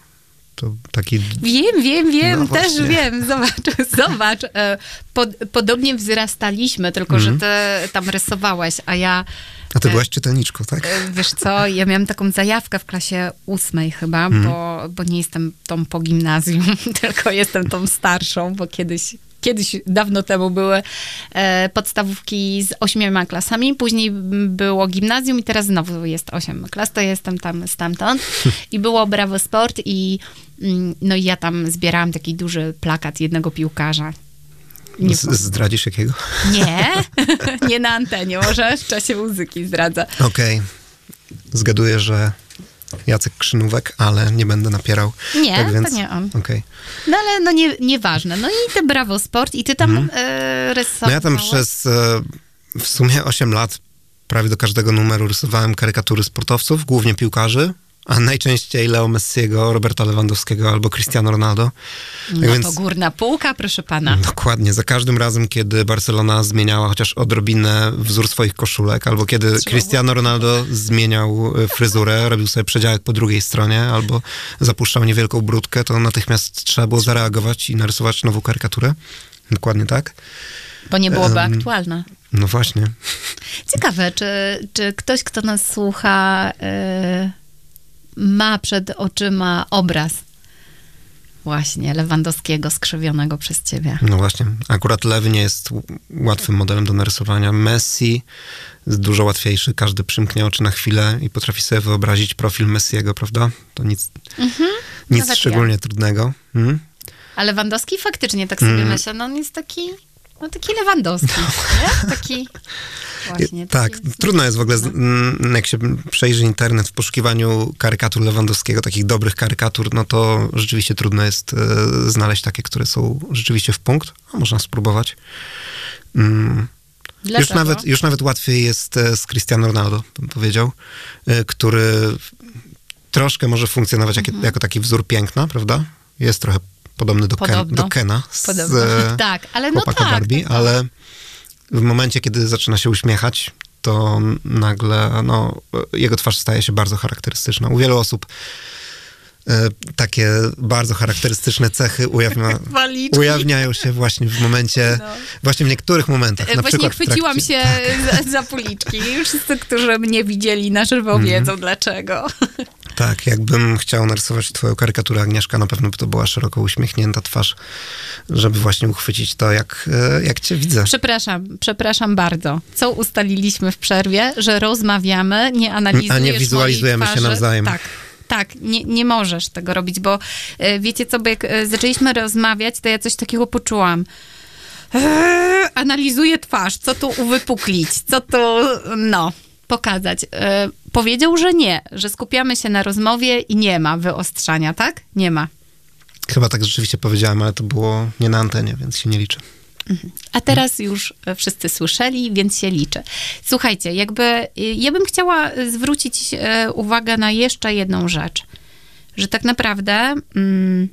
To taki Wiem, wiem, wiem, No też wiem. Zobacz, zobacz. e, Pod, podobnie wzrastaliśmy, tylko że ty tam rysowałeś, a ja, A ty E, byłaś czytelniczką, tak? e, wiesz co, ja miałam taką zajawkę w klasie ósmej chyba, Mhm. bo, bo nie jestem tą po gimnazjum, tylko jestem tą starszą, bo kiedyś Kiedyś, dawno temu były e, podstawówki z ośmioma klasami, później było gimnazjum i teraz znowu jest osiem klas, to jestem tam stamtąd. I było Bravo Sport i mm, no i ja tam zbierałam taki duży plakat jednego piłkarza. Nie, zdradzisz jakiego? nie, nie na antenie, może w czasie muzyki zdradza. Okej. Zgaduję, że Jacek Krzynówek, ale nie będę napierał. Nie, tak to więc... nie on. Okej. No ale no nie, nieważne. No i te Bravo Sport i ty tam mm. e, rysowałeś? No ja tam przez e, w sumie 8 lat prawie do każdego numeru rysowałem karykatury sportowców, głównie piłkarzy, a najczęściej Leo Messiego, Roberta Lewandowskiego albo Cristiano Ronaldo. Tak No więc to górna półka, proszę pana. dokładnie, za każdym razem, kiedy Barcelona zmieniała chociaż odrobinę wzór swoich koszulek, albo kiedy Cristiano Ronaldo zmieniał e, fryzurę, robił sobie przedziałek po drugiej stronie, albo zapuszczał niewielką brudkę, to natychmiast trzeba było zareagować i narysować nową karykaturę. Dokładnie tak. Bo nie byłoby Em, aktualna. No właśnie. Ciekawe, czy, czy ktoś, kto nas słucha, y, ma przed oczyma obraz właśnie Lewandowskiego skrzywionego przez ciebie. No właśnie, akurat Lewy nie jest łatwym modelem do narysowania. Messi jest dużo łatwiejszy, każdy przymknie oczy na chwilę i potrafi sobie wyobrazić profil Messiego, prawda? To nic, nic Nawet ja. szczególnie trudnego. Hmm? A Lewandowski faktycznie tak sobie Mm. myślę, no on jest taki, no taki Lewandowski, nie? Taki właśnie. tak, trudno jest w ogóle, jak się przejrzy internet w poszukiwaniu karykatur Lewandowskiego, takich dobrych karykatur, no to rzeczywiście trudno jest e, znaleźć takie, które są rzeczywiście w punkt, a można spróbować. Mm. Już nawet, już nawet łatwiej jest e, z Cristiano Ronaldo, bym powiedział, e, który troszkę może funkcjonować jak, Mhm. jako taki wzór piękna, prawda? Jest trochę podobny do, Ken, do Kena z e, Tak, ale no tak, Barbie, tak, tak. ale w momencie, kiedy zaczyna się uśmiechać, to nagle no, jego twarz staje się bardzo charakterystyczna. U wielu osób e, takie bardzo charakterystyczne cechy ujawnia, ujawniają się właśnie w momencie, No. właśnie w niektórych momentach. E, Na Właśnie chwyciłam trakcie- się za, za policzki. Wszyscy, którzy mnie widzieli na żywo, Mhm. wiedzą dlaczego. Tak, jakbym chciał narysować twoją karykaturę Agnieszka, na pewno by to była szeroko uśmiechnięta twarz, żeby właśnie uchwycić to, jak, e, jak cię widzę. Przepraszam, przepraszam bardzo. Co ustaliliśmy w przerwie, że rozmawiamy, nie analizujesz A nie wizualizujemy się nawzajem. Tak. Tak, nie, nie możesz tego robić, bo e, wiecie co, bo jak e, zaczęliśmy rozmawiać, to ja coś takiego poczułam. Eee, analizuję twarz, co tu uwypuklić, co tu, no, pokazać. Powiedział, że nie, że skupiamy się na rozmowie i nie ma wyostrzania, tak? Nie ma. Chyba tak rzeczywiście powiedziałem, ale to było nie na antenie, więc się nie liczy. A teraz już e, wszyscy słyszeli, więc się liczy. Słuchajcie, jakby y, ja bym chciała zwrócić e, uwagę na jeszcze jedną rzecz, że tak naprawdę mm,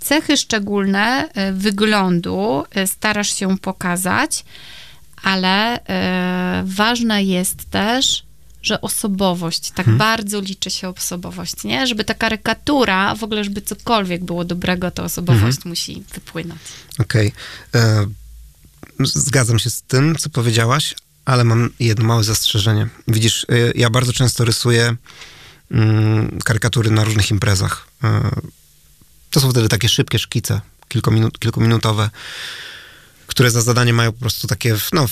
cechy szczególne e, wyglądu starasz się pokazać, ale e, ważne jest też, że osobowość, tak bardzo liczy się osobowość, nie? Żeby ta karykatura, w ogóle żeby cokolwiek było dobrego, to osobowość musi wypłynąć. Okej. E, Zgadzam się z tym, co powiedziałaś, ale mam jedno małe zastrzeżenie. Widzisz, e, ja bardzo często rysuję mm, karykatury na różnych imprezach. To są wtedy takie szybkie szkice, kilkuminut, kilkuminutowe, które za zadanie mają po prostu takie, no,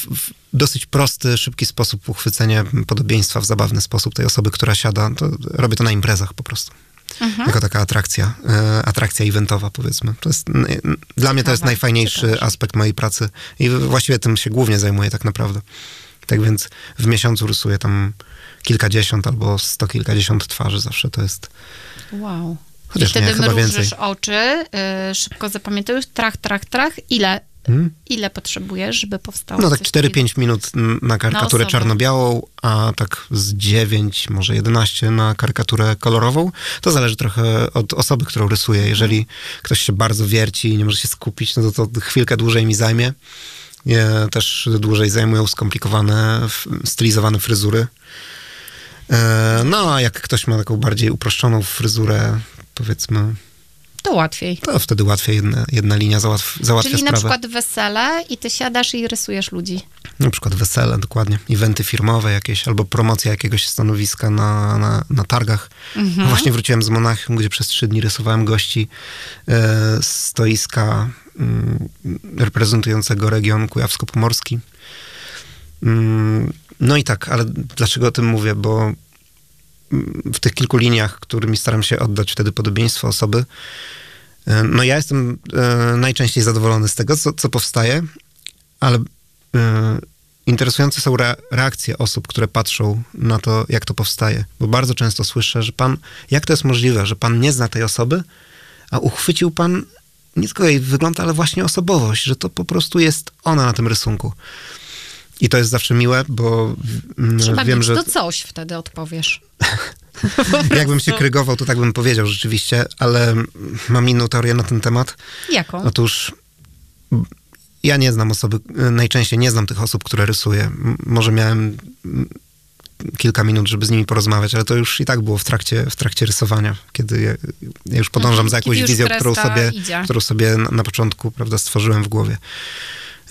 dosyć prosty, szybki sposób uchwycenia podobieństwa w zabawny sposób tej osoby, która siada. To robię to na imprezach po prostu. Jako taka atrakcja, e, atrakcja eventowa powiedzmy. To jest, dla mnie to jest najfajniejszy aspekt mojej pracy i właściwie tym się głównie zajmuję tak naprawdę. Tak więc w miesiącu rysuję tam kilkadziesiąt albo sto kilkadziesiąt twarzy zawsze to jest. Wow. Chociaż I wtedy nie, mrużysz oczy, y, szybko zapamiętujesz, trach, trach, trach. Ile, Hmm? ile potrzebujesz, żeby powstało No tak coś 4-5 minut na karykaturę osobę. czarno-białą, a tak z 9, może 11 na karykaturę kolorową. To zależy trochę od osoby, którą rysuję. Jeżeli ktoś się bardzo wierci i nie może się skupić, no to, to chwilkę dłużej mi zajmie. Nie, też dłużej zajmują skomplikowane, stylizowane fryzury. E, No, a jak ktoś ma taką bardziej uproszczoną fryzurę, powiedzmy, To łatwiej. to wtedy łatwiej jedna, jedna linia załatw, załatwia Czyli na sprawę. przykład wesele i ty siadasz i rysujesz ludzi. Na przykład wesele, dokładnie. Eventy firmowe jakieś, albo promocja jakiegoś stanowiska na, na, na targach. No Właśnie wróciłem z Monachium, gdzie przez trzy dni rysowałem gości z stoiska mm, reprezentującego region kujawsko-pomorski. Mm, no i tak, ale dlaczego o tym mówię? Bo w tych kilku liniach, którymi staram się oddać wtedy podobieństwo osoby, e, no ja jestem e, najczęściej zadowolony z tego, co, co powstaje, ale e, interesujące są re, reakcje osób, które patrzą na to, jak to powstaje. Bo bardzo często słyszę, że pan, jak to jest możliwe, że pan nie zna tej osoby, a uchwycił pan nie tylko jej wygląd, ale właśnie osobowość, że to po prostu jest ona na tym rysunku. I to jest zawsze miłe, bo mm, Trzeba wiem, mieć że to coś, wtedy odpowiesz. jakbym się krygował, to tak bym powiedział rzeczywiście, ale mam inną teorię na ten temat. Jaką? Otóż ja nie znam osoby, najczęściej nie znam tych osób, które rysuję. Może miałem mm, kilka minut, żeby z nimi porozmawiać, ale to już i tak było w trakcie, w trakcie rysowania, kiedy ja, ja już podążam Mhm, za jakąś wizją, którą sobie, idzie. którą sobie na, na początku prawda, stworzyłem w głowie.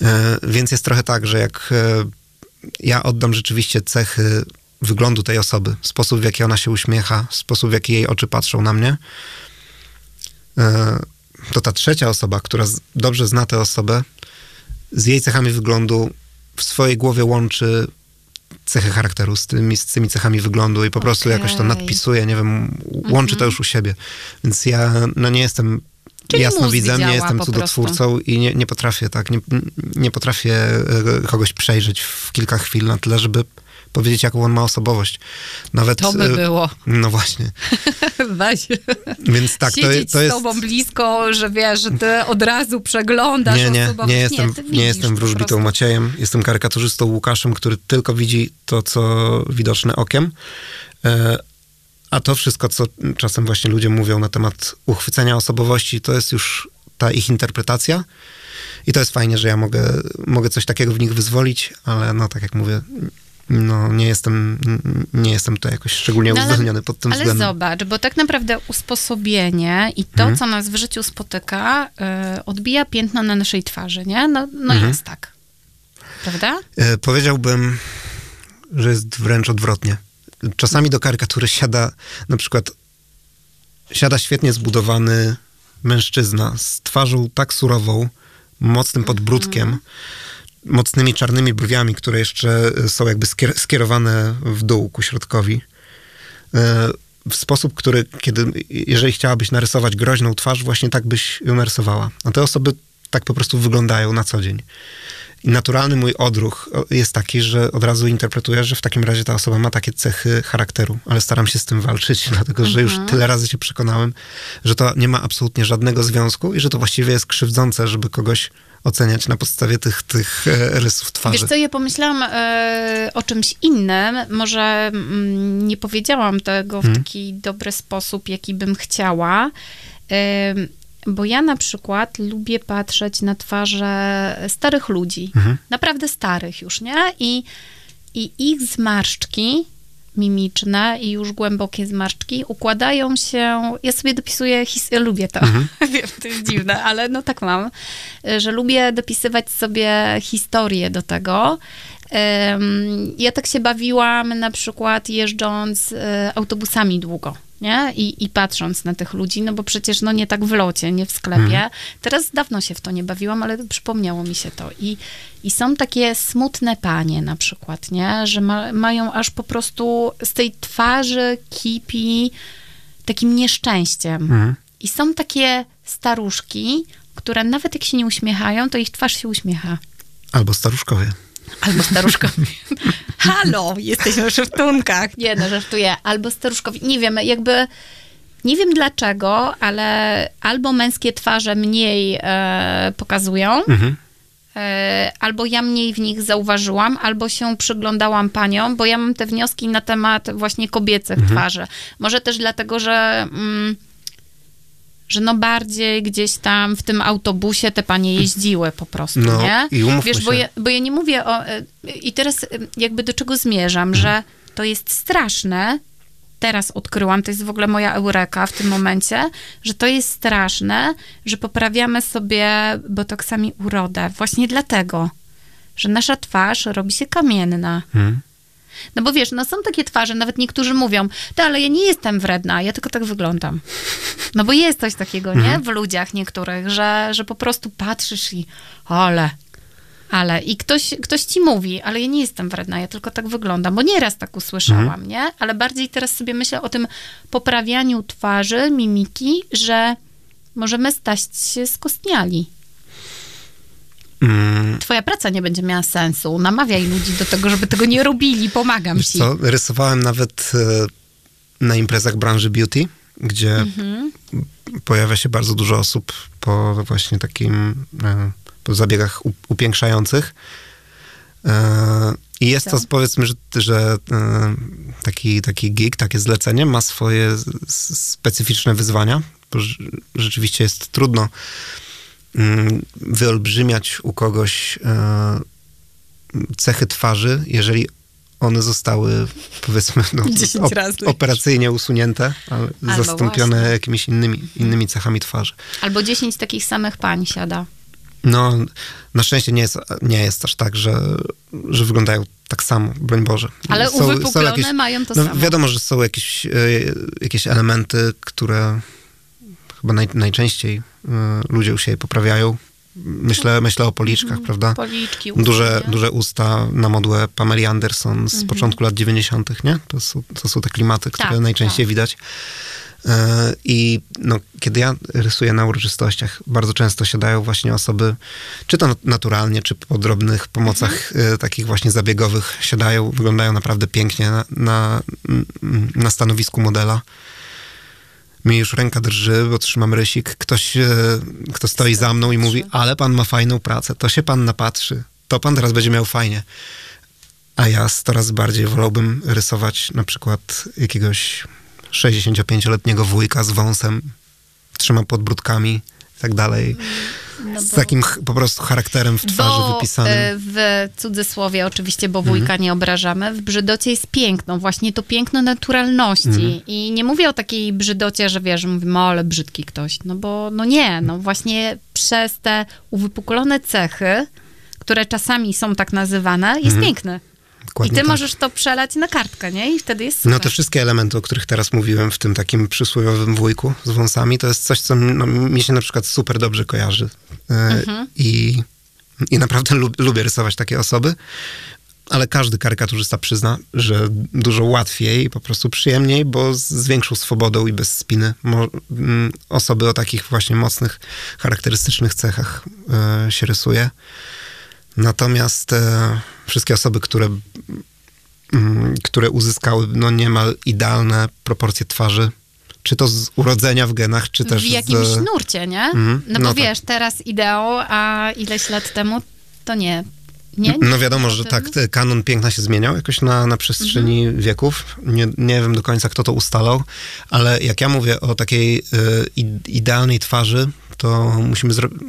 E, Więc jest trochę tak, że jak e, ja oddam rzeczywiście cechy wyglądu tej osoby, sposób w jaki ona się uśmiecha, sposób w jaki jej oczy patrzą na mnie, e, to ta trzecia osoba, która dobrze zna tę osobę, z jej cechami wyglądu w swojej głowie łączy cechy charakteru z tymi, z tymi cechami wyglądu i po prostu jakoś to nadpisuje, nie wiem, łączy to już u siebie. Więc ja no nie jestem Czyli nie działa jestem cudotwórcą i nie, nie potrafię tak, nie, nie potrafię e, kogoś przejrzeć w kilka chwil na tyle, żeby powiedzieć, jaką on ma osobowość. Nawet, To by e, było. No właśnie. Weź. Więc tak, to, Siedzieć to jest... z tobą blisko, że wiesz, że ty od razu przeglądasz Nie, nie, nie jestem, nie, widzisz jestem wróżbitą. Maciejem, jestem karykaturzystą Łukaszem, który tylko widzi to, co widoczne okiem. A to wszystko, co czasem właśnie ludzie mówią na temat uchwycenia osobowości, to jest już ta ich interpretacja. I to jest fajnie, że ja mogę, mogę coś takiego w nich wyzwolić, ale no tak jak mówię, no nie jestem, nie jestem tutaj jakoś szczególnie No ale- uzdolniony pod tym Ale względem. zobacz, bo tak naprawdę usposobienie i to, Mhm. co nas w życiu spotyka, y, odbija piętno na naszej twarzy, nie? No, no Mhm. jest tak. Prawda? E, Powiedziałbym, że jest wręcz odwrotnie. Czasami do karykatury siada na przykład siada świetnie zbudowany mężczyzna z twarzą tak surową, mocnym podbródkiem, mocnymi czarnymi brwiami, które jeszcze są jakby skier- skierowane w dół ku środkowi. E, W sposób, który, kiedy, jeżeli chciałabyś narysować groźną twarz, właśnie tak byś ją narysowała. A te osoby tak po prostu wyglądają na co dzień. I naturalny mój odruch jest taki, że od razu interpretuję, że w takim razie ta osoba ma takie cechy charakteru, ale staram się z tym walczyć, dlatego że już tyle razy się przekonałem, że to nie ma absolutnie żadnego związku i że to właściwie jest krzywdzące, żeby kogoś oceniać na podstawie tych, tych e, rysów twarzy. Wiesz co, ja pomyślałam e, o czymś innym. Może mm, nie powiedziałam tego w taki dobry sposób, jaki bym chciała. E, bo ja na przykład lubię patrzeć na twarze starych ludzi. Naprawdę starych już, nie? I, I ich zmarszczki mimiczne i już głębokie zmarszczki układają się. Ja sobie dopisuję, his- lubię to. Wiem, to jest dziwne, ale no tak mam, że lubię dopisywać sobie historię do tego. Ja tak się bawiłam na przykład jeżdżąc e, autobusami długo. Nie? I, I patrząc na tych ludzi, no bo przecież no nie tak w locie, nie w sklepie. Teraz dawno się w to nie bawiłam, ale przypomniało mi się to. I, i są takie smutne panie na przykład, nie? Że ma, mają aż po prostu z tej twarzy kipi takim nieszczęściem. I są takie staruszki, które nawet jak się nie uśmiechają, to ich twarz się uśmiecha. Albo staruszkowie. Albo staruszkowi. Halo, jesteśmy w szeptunkach. Nie no, żartuję. Albo staruszkowi. Nie wiem, jakby... Nie wiem dlaczego, ale albo męskie twarze mniej e, pokazują, e, albo ja mniej w nich zauważyłam, albo się przyglądałam paniom, bo ja mam te wnioski na temat właśnie kobiecych twarzy. Może też dlatego, że... Mm, że no bardziej gdzieś tam w tym autobusie te panie jeździły po prostu, No, nie? i Wiesz, bo ja, bo ja nie mówię o... e, I teraz e, jakby do czego zmierzam, że to jest straszne, teraz odkryłam, to jest w ogóle moja eureka w tym momencie, że to jest straszne, że poprawiamy sobie botoksami urodę. Właśnie dlatego, że nasza twarz robi się kamienna. No bo wiesz, no są takie twarze, nawet niektórzy mówią, to ale ja nie jestem wredna, ja tylko tak wyglądam. No bo jest coś takiego, nie? W ludziach niektórych, że, że po prostu patrzysz i ale, ale. I ktoś, ktoś ci mówi, ale ja nie jestem wredna, ja tylko tak wyglądam, bo nieraz tak usłyszałam, nie? Ale bardziej teraz sobie myślę o tym poprawianiu twarzy, mimiki, że możemy stać się skostniali. Mm, Twoja praca nie będzie miała sensu. Namawiaj ludzi do tego, żeby tego nie robili. Pomagam Wiesz ci. co, rysowałem nawet e, na imprezach branży beauty, gdzie Mhm. pojawia się bardzo dużo osób po właśnie takim, e, po zabiegach upiększających. E, I jest to, powiedzmy, że, że taki, taki gig, takie zlecenie ma swoje specyficzne wyzwania, bo rz- rzeczywiście jest trudno wyolbrzymiać u kogoś e, cechy twarzy, jeżeli one zostały, powiedzmy, no, 10 razy. operacyjnie usunięte, ale zastąpione właśnie. jakimiś innymi, innymi cechami twarzy. Albo 10 takich samych pań siada. No, na szczęście nie jest, nie jest aż tak, że, że wyglądają tak samo, broń Boże. Ale Są- są uwypuklone jakieś- mają to no, samo. Wiadomo, że są jakieś, e, jakieś elementy, które chyba naj, najczęściej ludzie u siebie poprawiają. Myślę, myślę o policzkach, prawda? Policzki, Duże, usta, nie? duże usta na modłę Pameli Anderson z początku lat 90., nie? To są, to są te klimaty, które Tak, najczęściej tak. widać. E, I no, kiedy ja rysuję na uroczystościach, bardzo często siadają właśnie osoby, czy to naturalnie, czy po drobnych pomocach Mhm. e, takich właśnie zabiegowych siadają, wyglądają naprawdę pięknie na, na, na stanowisku modela. Mi już ręka drży, bo trzymam rysik. Ktoś, e, kto stoi za mną i mówi, ale pan ma fajną pracę, to się pan napatrzy, to pan teraz będzie miał fajnie. A ja sto razy bardziej wolałbym rysować na przykład jakiegoś 65-letniego wujka z wąsem, trzema podbródkami i tak dalej. No z takim po prostu charakterem w twarzy Bo wypisanym. e, w cudzysłowie oczywiście, bo wujka Mhm. nie obrażamy, w brzydocie jest piękno, właśnie to piękno naturalności. Mhm. I nie mówię o takiej brzydocie, że wiesz, mówimy, o, ale brzydki ktoś. No bo no nie, no właśnie przez te uwypuklone cechy, które czasami są tak nazywane, jest piękny. I Dokładnie ty tak. możesz to przelać na kartkę, nie? I wtedy jest super. No te wszystkie elementy, o których teraz mówiłem w tym takim przysłowiowym wujku z wąsami, to jest coś, co no, mi się na przykład super dobrze kojarzy. E, Mhm. I, I naprawdę lub, lubię rysować takie osoby. ale każdy karykaturzysta przyzna, że dużo łatwiej, po prostu przyjemniej, bo z, większą swobodą i bez spiny mo, mm, osoby o takich właśnie mocnych, charakterystycznych cechach e, się rysuje. Natomiast e, wszystkie osoby, które, które uzyskały no, niemal idealne proporcje twarzy, czy to z urodzenia w genach, czy też w jakimś z... nurcie, nie? Mhm. No bo No tak. wiesz, teraz ideał, a ileś lat temu to nie. Nie? nie No wiadomo, że tak, kanon piękna się zmieniał jakoś na, na przestrzeni Mhm. wieków. Nie, nie wiem do końca, kto to ustalał, ale jak ja mówię o takiej y, idealnej twarzy, to musimy zrobić...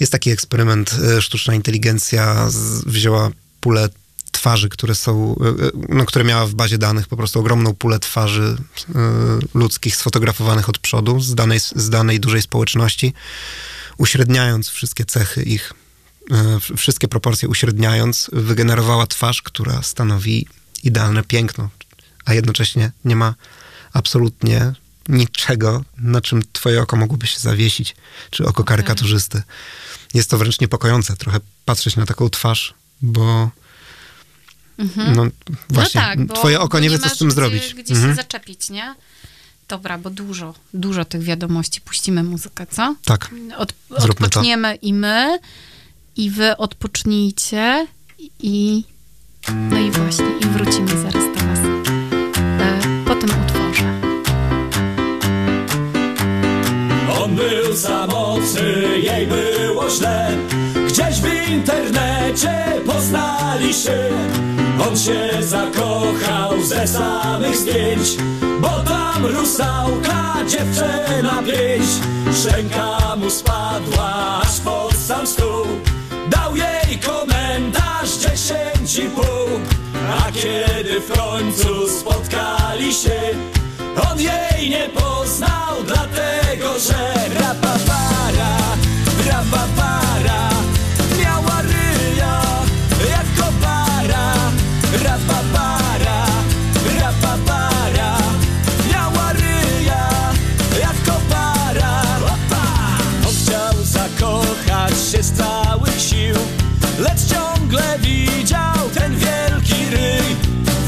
Jest taki eksperyment, y, sztuczna inteligencja z, wzięła pulę twarzy, które są, y, y, no, które miała w bazie danych po prostu ogromną pulę twarzy y, ludzkich sfotografowanych od przodu z danej, z danej dużej społeczności, uśredniając wszystkie cechy ich e, wszystkie proporcje uśredniając, wygenerowała twarz, która stanowi idealne piękno, a jednocześnie nie ma absolutnie niczego, na czym twoje oko mogłoby się zawiesić, czy oko karykaturzysty. Jest to wręcz niepokojące trochę patrzeć na taką twarz, bo no właśnie, no tak, bo, twoje oko bo nie wie, co z tym gdzie, zrobić. Gdzie Mhm. się zaczepić, nie? Dobra, bo dużo, dużo tych wiadomości. Puścimy muzykę, co? Tak, Od, Zróbmy to. odpoczniemy i my, i wy odpocznijcie i no i właśnie, i wrócimy zaraz do was e, po tym utworze. On był samotny, jej było źle w internecie poznali się. On się zakochał ze samych zdjęć Bo tam rusałka dziewczyna pięć. Szczęka mu spadła aż pod sam stół. Dał jej komentarz dziesięć i pół. A kiedy w końcu spotkali się on jej nie poznał, dlatego że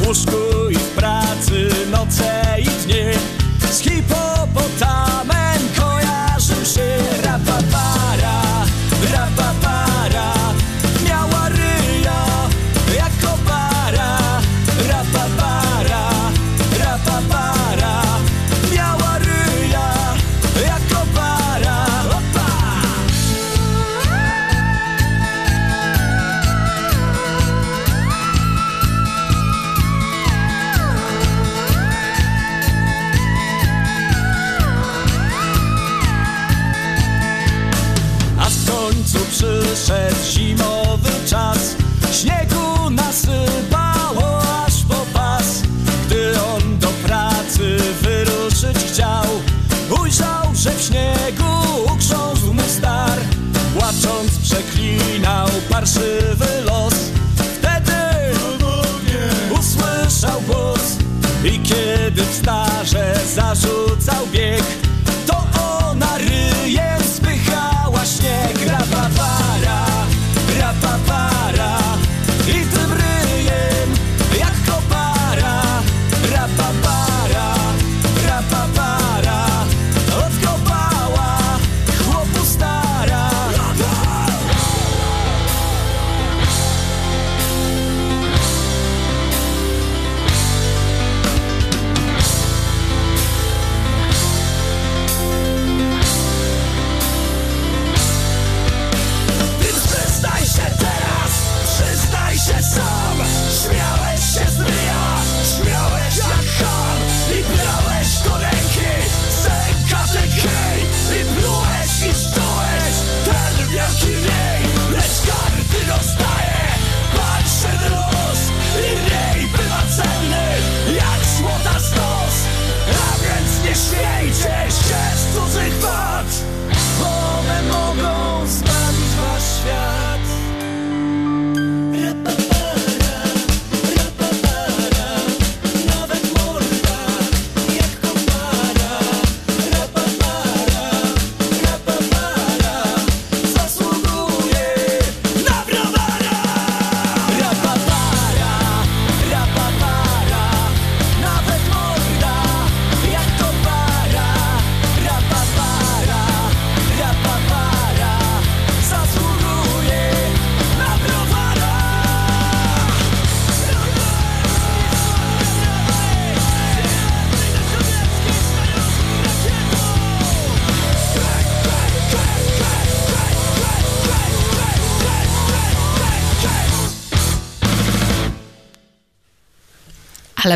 W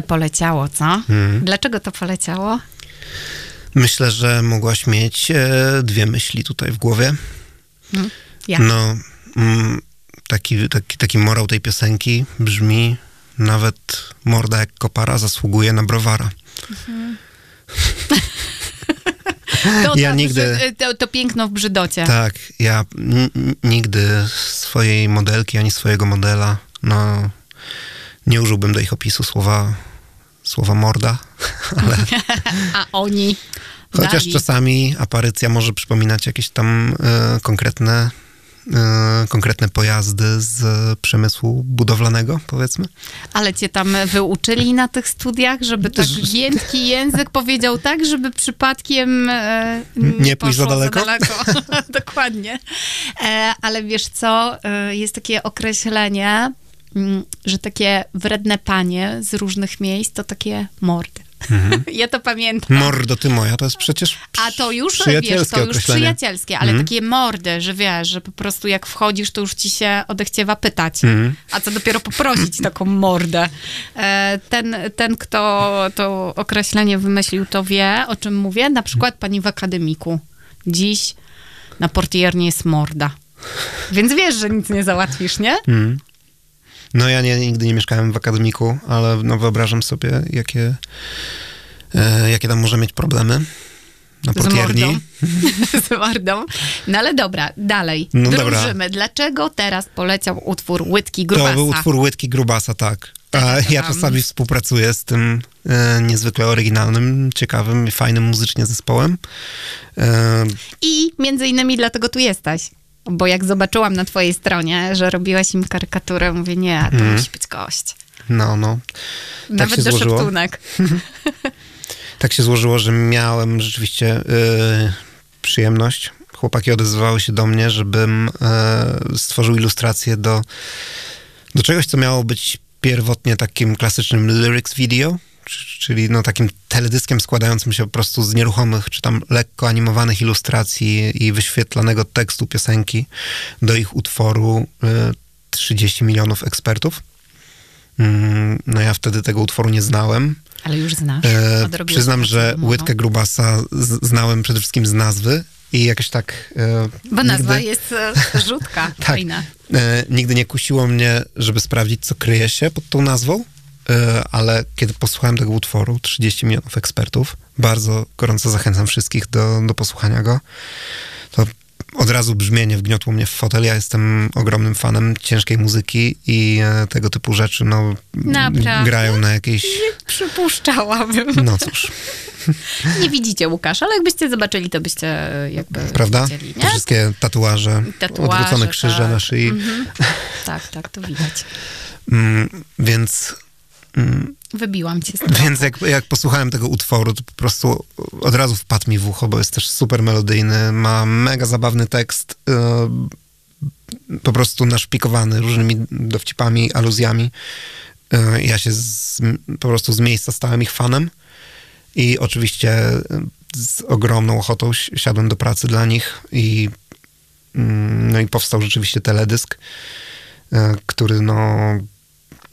Ale poleciało, co? Mhm. Dlaczego to poleciało? Myślę, że mogłaś mieć e, dwie myśli tutaj w głowie. Ja. No, mm, taki, taki, taki morał tej piosenki brzmi nawet morda jak kopara zasługuje na browara. To, Ja to, nigdy- że- To, to piękno w brzydocie. Tak, ja nigdy swojej modelki ani swojego modela, no, nie użyłbym do ich opisu słowa, słowa morda, ale A oni chociaż dali. czasami aparycja może przypominać jakieś tam e, konkretne, e, konkretne pojazdy z przemysłu budowlanego, powiedzmy. Ale cię tam wyuczyli na tych studiach, żeby tak giętki język powiedział tak, żeby przypadkiem e, Nie pójść za poszło daleko? Dokładnie. E, ale wiesz co, e, jest takie określenie, że takie wredne panie z różnych miejsc to takie mordy. Ja to pamiętam. Mordo ty moja, to jest przecież A to już, wiesz, to już przyjacielskie, ale Mhm. takie mordy, że wiesz, że po prostu jak wchodzisz, to już ci się odechciewa pytać. Mhm. A co dopiero poprosić taką mordę. E, Ten, ten, kto to określenie wymyślił, to wie, o czym mówię. Na przykład pani w akademiku. Dziś na portierni jest morda. Więc wiesz, że nic nie załatwisz, nie? No ja nie, nigdy nie mieszkałem w akademiku, ale no wyobrażam sobie, jakie, e, jakie tam może mieć problemy na Z portierni. mordą. Z mordą. No ale dobra, dalej. No dobra. Dlaczego teraz poleciał utwór Łydki Grubasa? To był utwór Łydki Grubasa, tak. A ja tam. czasami współpracuję z tym e, niezwykle oryginalnym, ciekawym i fajnym muzycznie zespołem. E, I między innymi dlatego tu jesteś. Bo jak zobaczyłam na twojej stronie, że robiłaś im karykaturę, mówię, nie, to musi być gość. no, no. Tak Nawet się do złożyło. szeptunek. Tak się złożyło, że miałem rzeczywiście e, przyjemność. Chłopaki odezwały się do mnie, żebym e, stworzył ilustrację do, do czegoś, co miało być pierwotnie takim klasycznym lyrics video, czyli no takim teledyskiem składającym się po prostu z nieruchomych, czy tam lekko animowanych ilustracji i wyświetlanego tekstu piosenki do ich utworu e, 30 milionów ekspertów. Mm, No ja wtedy tego utworu nie znałem. Ale już znasz. E, przyznam, że łydkę grubasa znałem przede wszystkim z nazwy i jakoś tak. E, Bo nazwa nigdy, jest e, rzutka, tak, fajna. e, nigdy nie kusiło mnie, żeby sprawdzić, co kryje się pod tą nazwą, ale kiedy posłuchałem tego utworu, 30 milionów ekspertów, bardzo gorąco zachęcam wszystkich do, do posłuchania go. To od razu brzmienie wgniotło mnie w fotel. Ja jestem ogromnym fanem ciężkiej muzyki i e, tego typu rzeczy, no, Naprawdę? grają na jakiejś. Przypuszczałabym. No cóż, Nie widzicie Łukasz, ale jakbyście zobaczyli, to byście e, jakby prawda? widzieli, Te nie? wszystkie tatuaże, Tatuaże, odwrócone krzyże tak. na szyi. Tak, tak, to widać. Wybiłam cię z więc jak, jak posłuchałem tego utworu, to po prostu od razu wpadł mi w ucho, bo jest też super melodyjny, ma mega zabawny tekst, yy, po prostu naszpikowany różnymi dowcipami, aluzjami. Yy, ja się z, po prostu z miejsca stałem ich fanem i oczywiście z ogromną ochotą si- siadłem do pracy dla nich i mm, no i powstał rzeczywiście teledysk, yy, który no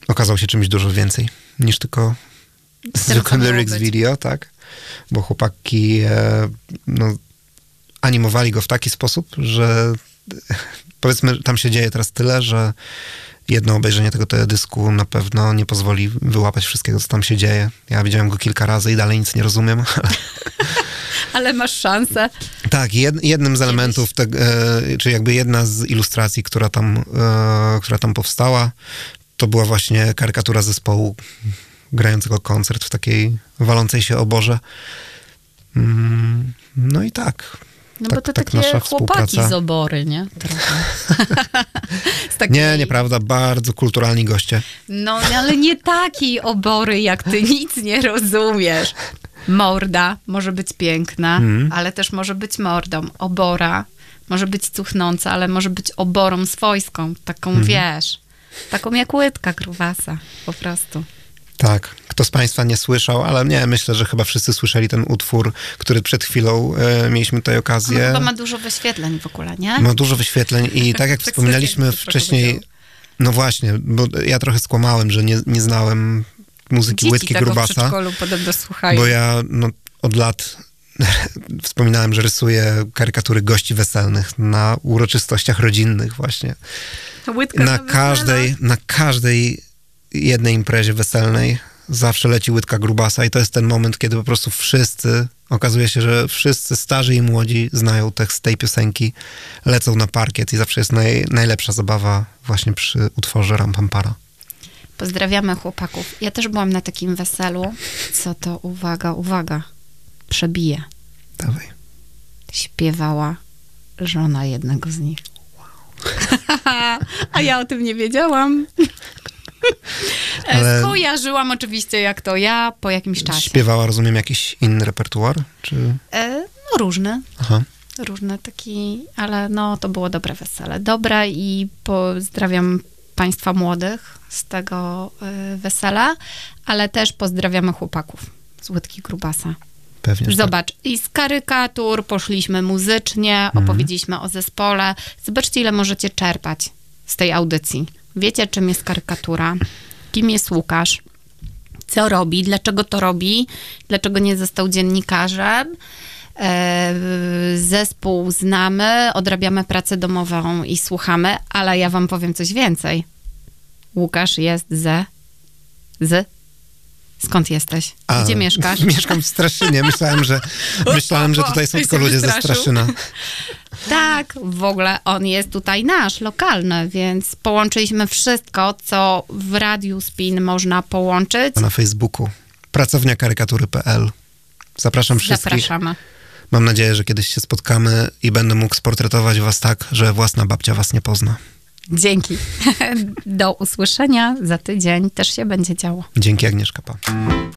okazał się czymś dużo więcej niż tylko zwykły co miało lyrics video, tak? Bo chłopaki e, no, animowali go w taki sposób, że powiedzmy, tam się dzieje teraz tyle, że jedno obejrzenie tego teledysku na pewno nie pozwoli wyłapać wszystkiego, co tam się dzieje. Ja widziałem go kilka razy i dalej nic nie rozumiem. Ale masz szansę. Tak, jed, jednym z elementów, te, e, czy jakby jedna z ilustracji, która tam, e, która tam powstała, to była właśnie karykatura zespołu grającego koncert w takiej walącej się oborze. Mm, no i tak. No tak, bo to tak takie chłopaki współpraca. z obory, nie? Z takiej, Nie, nieprawda, bardzo kulturalni goście. No, ale nie takiej obory, jak ty nic nie rozumiesz. Morda może być piękna, Mhm. ale też może być mordą. Obora może być cuchnąca, ale może być oborą swojską, taką Mhm. wiesz, taką jak łydka grubasa, po prostu. Tak. Kto z Państwa nie słyszał, ale nie, myślę, że chyba wszyscy słyszeli ten utwór, który przed chwilą e, mieliśmy tutaj On okazję. chyba ma dużo wyświetleń w ogóle, nie? Ma dużo wyświetleń i tak jak Tak wspominaliśmy wcześniej, no właśnie, bo ja trochę skłamałem, że nie, nie znałem muzyki Dzieci Łydki tego w Grubasa. przedszkolu podobno słuchają. Bo ja no, od lat wspominałem, że rysuję karykatury gości weselnych na uroczystościach rodzinnych właśnie. Łydka Na wesela. każdej, na każdej jednej imprezie weselnej zawsze leci łydka grubasa i to jest ten moment, kiedy po prostu wszyscy, okazuje się, że wszyscy starzy i młodzi znają tekst tej piosenki, lecą na parkiet i zawsze jest naj, najlepsza zabawa właśnie przy utworze Rampampara. Pozdrawiamy chłopaków. Ja też byłam na takim weselu. Co to, uwaga, uwaga, przebije. Dawaj. Śpiewała żona jednego z nich. A ja o tym nie wiedziałam. Ale- Skojarzyłam oczywiście jak to ja po jakimś czasie. Śpiewała, rozumiem, jakiś inny repertuar? Czy... E, no różny. Aha. Różny taki, ale no to było dobre wesele. Dobre i pozdrawiam państwa młodych z tego y, wesela, ale też pozdrawiamy chłopaków z Łydki Grubasa. Pewnie. tak. Zobacz, i z karykatur poszliśmy muzycznie, Mhm. opowiedzieliśmy o zespole. Zobaczcie, ile możecie czerpać z tej audycji. Wiecie, czym jest karykatura, kim jest Łukasz, co robi, dlaczego to robi, dlaczego nie został dziennikarzem. E, Zespół znamy, odrabiamy pracę domową i słuchamy, ale ja wam powiem coś więcej. Łukasz jest ze... z... Skąd jesteś? A, Gdzie mieszkasz? Mieszkam w Straszynie. Myślałem, że, myślałem, że tutaj są tylko ludzie ze. Straszyna. Tak, w ogóle on jest tutaj nasz, lokalny, więc połączyliśmy wszystko, co w Radiu Spin można połączyć. Na Facebooku. Pracownia karykatury.pl. Zapraszam wszystkich. Zapraszamy. Mam nadzieję, że kiedyś się spotkamy i będę mógł sportretować was tak, że własna babcia was nie pozna. Dzięki. Do usłyszenia za tydzień. Też się będzie działo. Dzięki Agnieszka. Pa.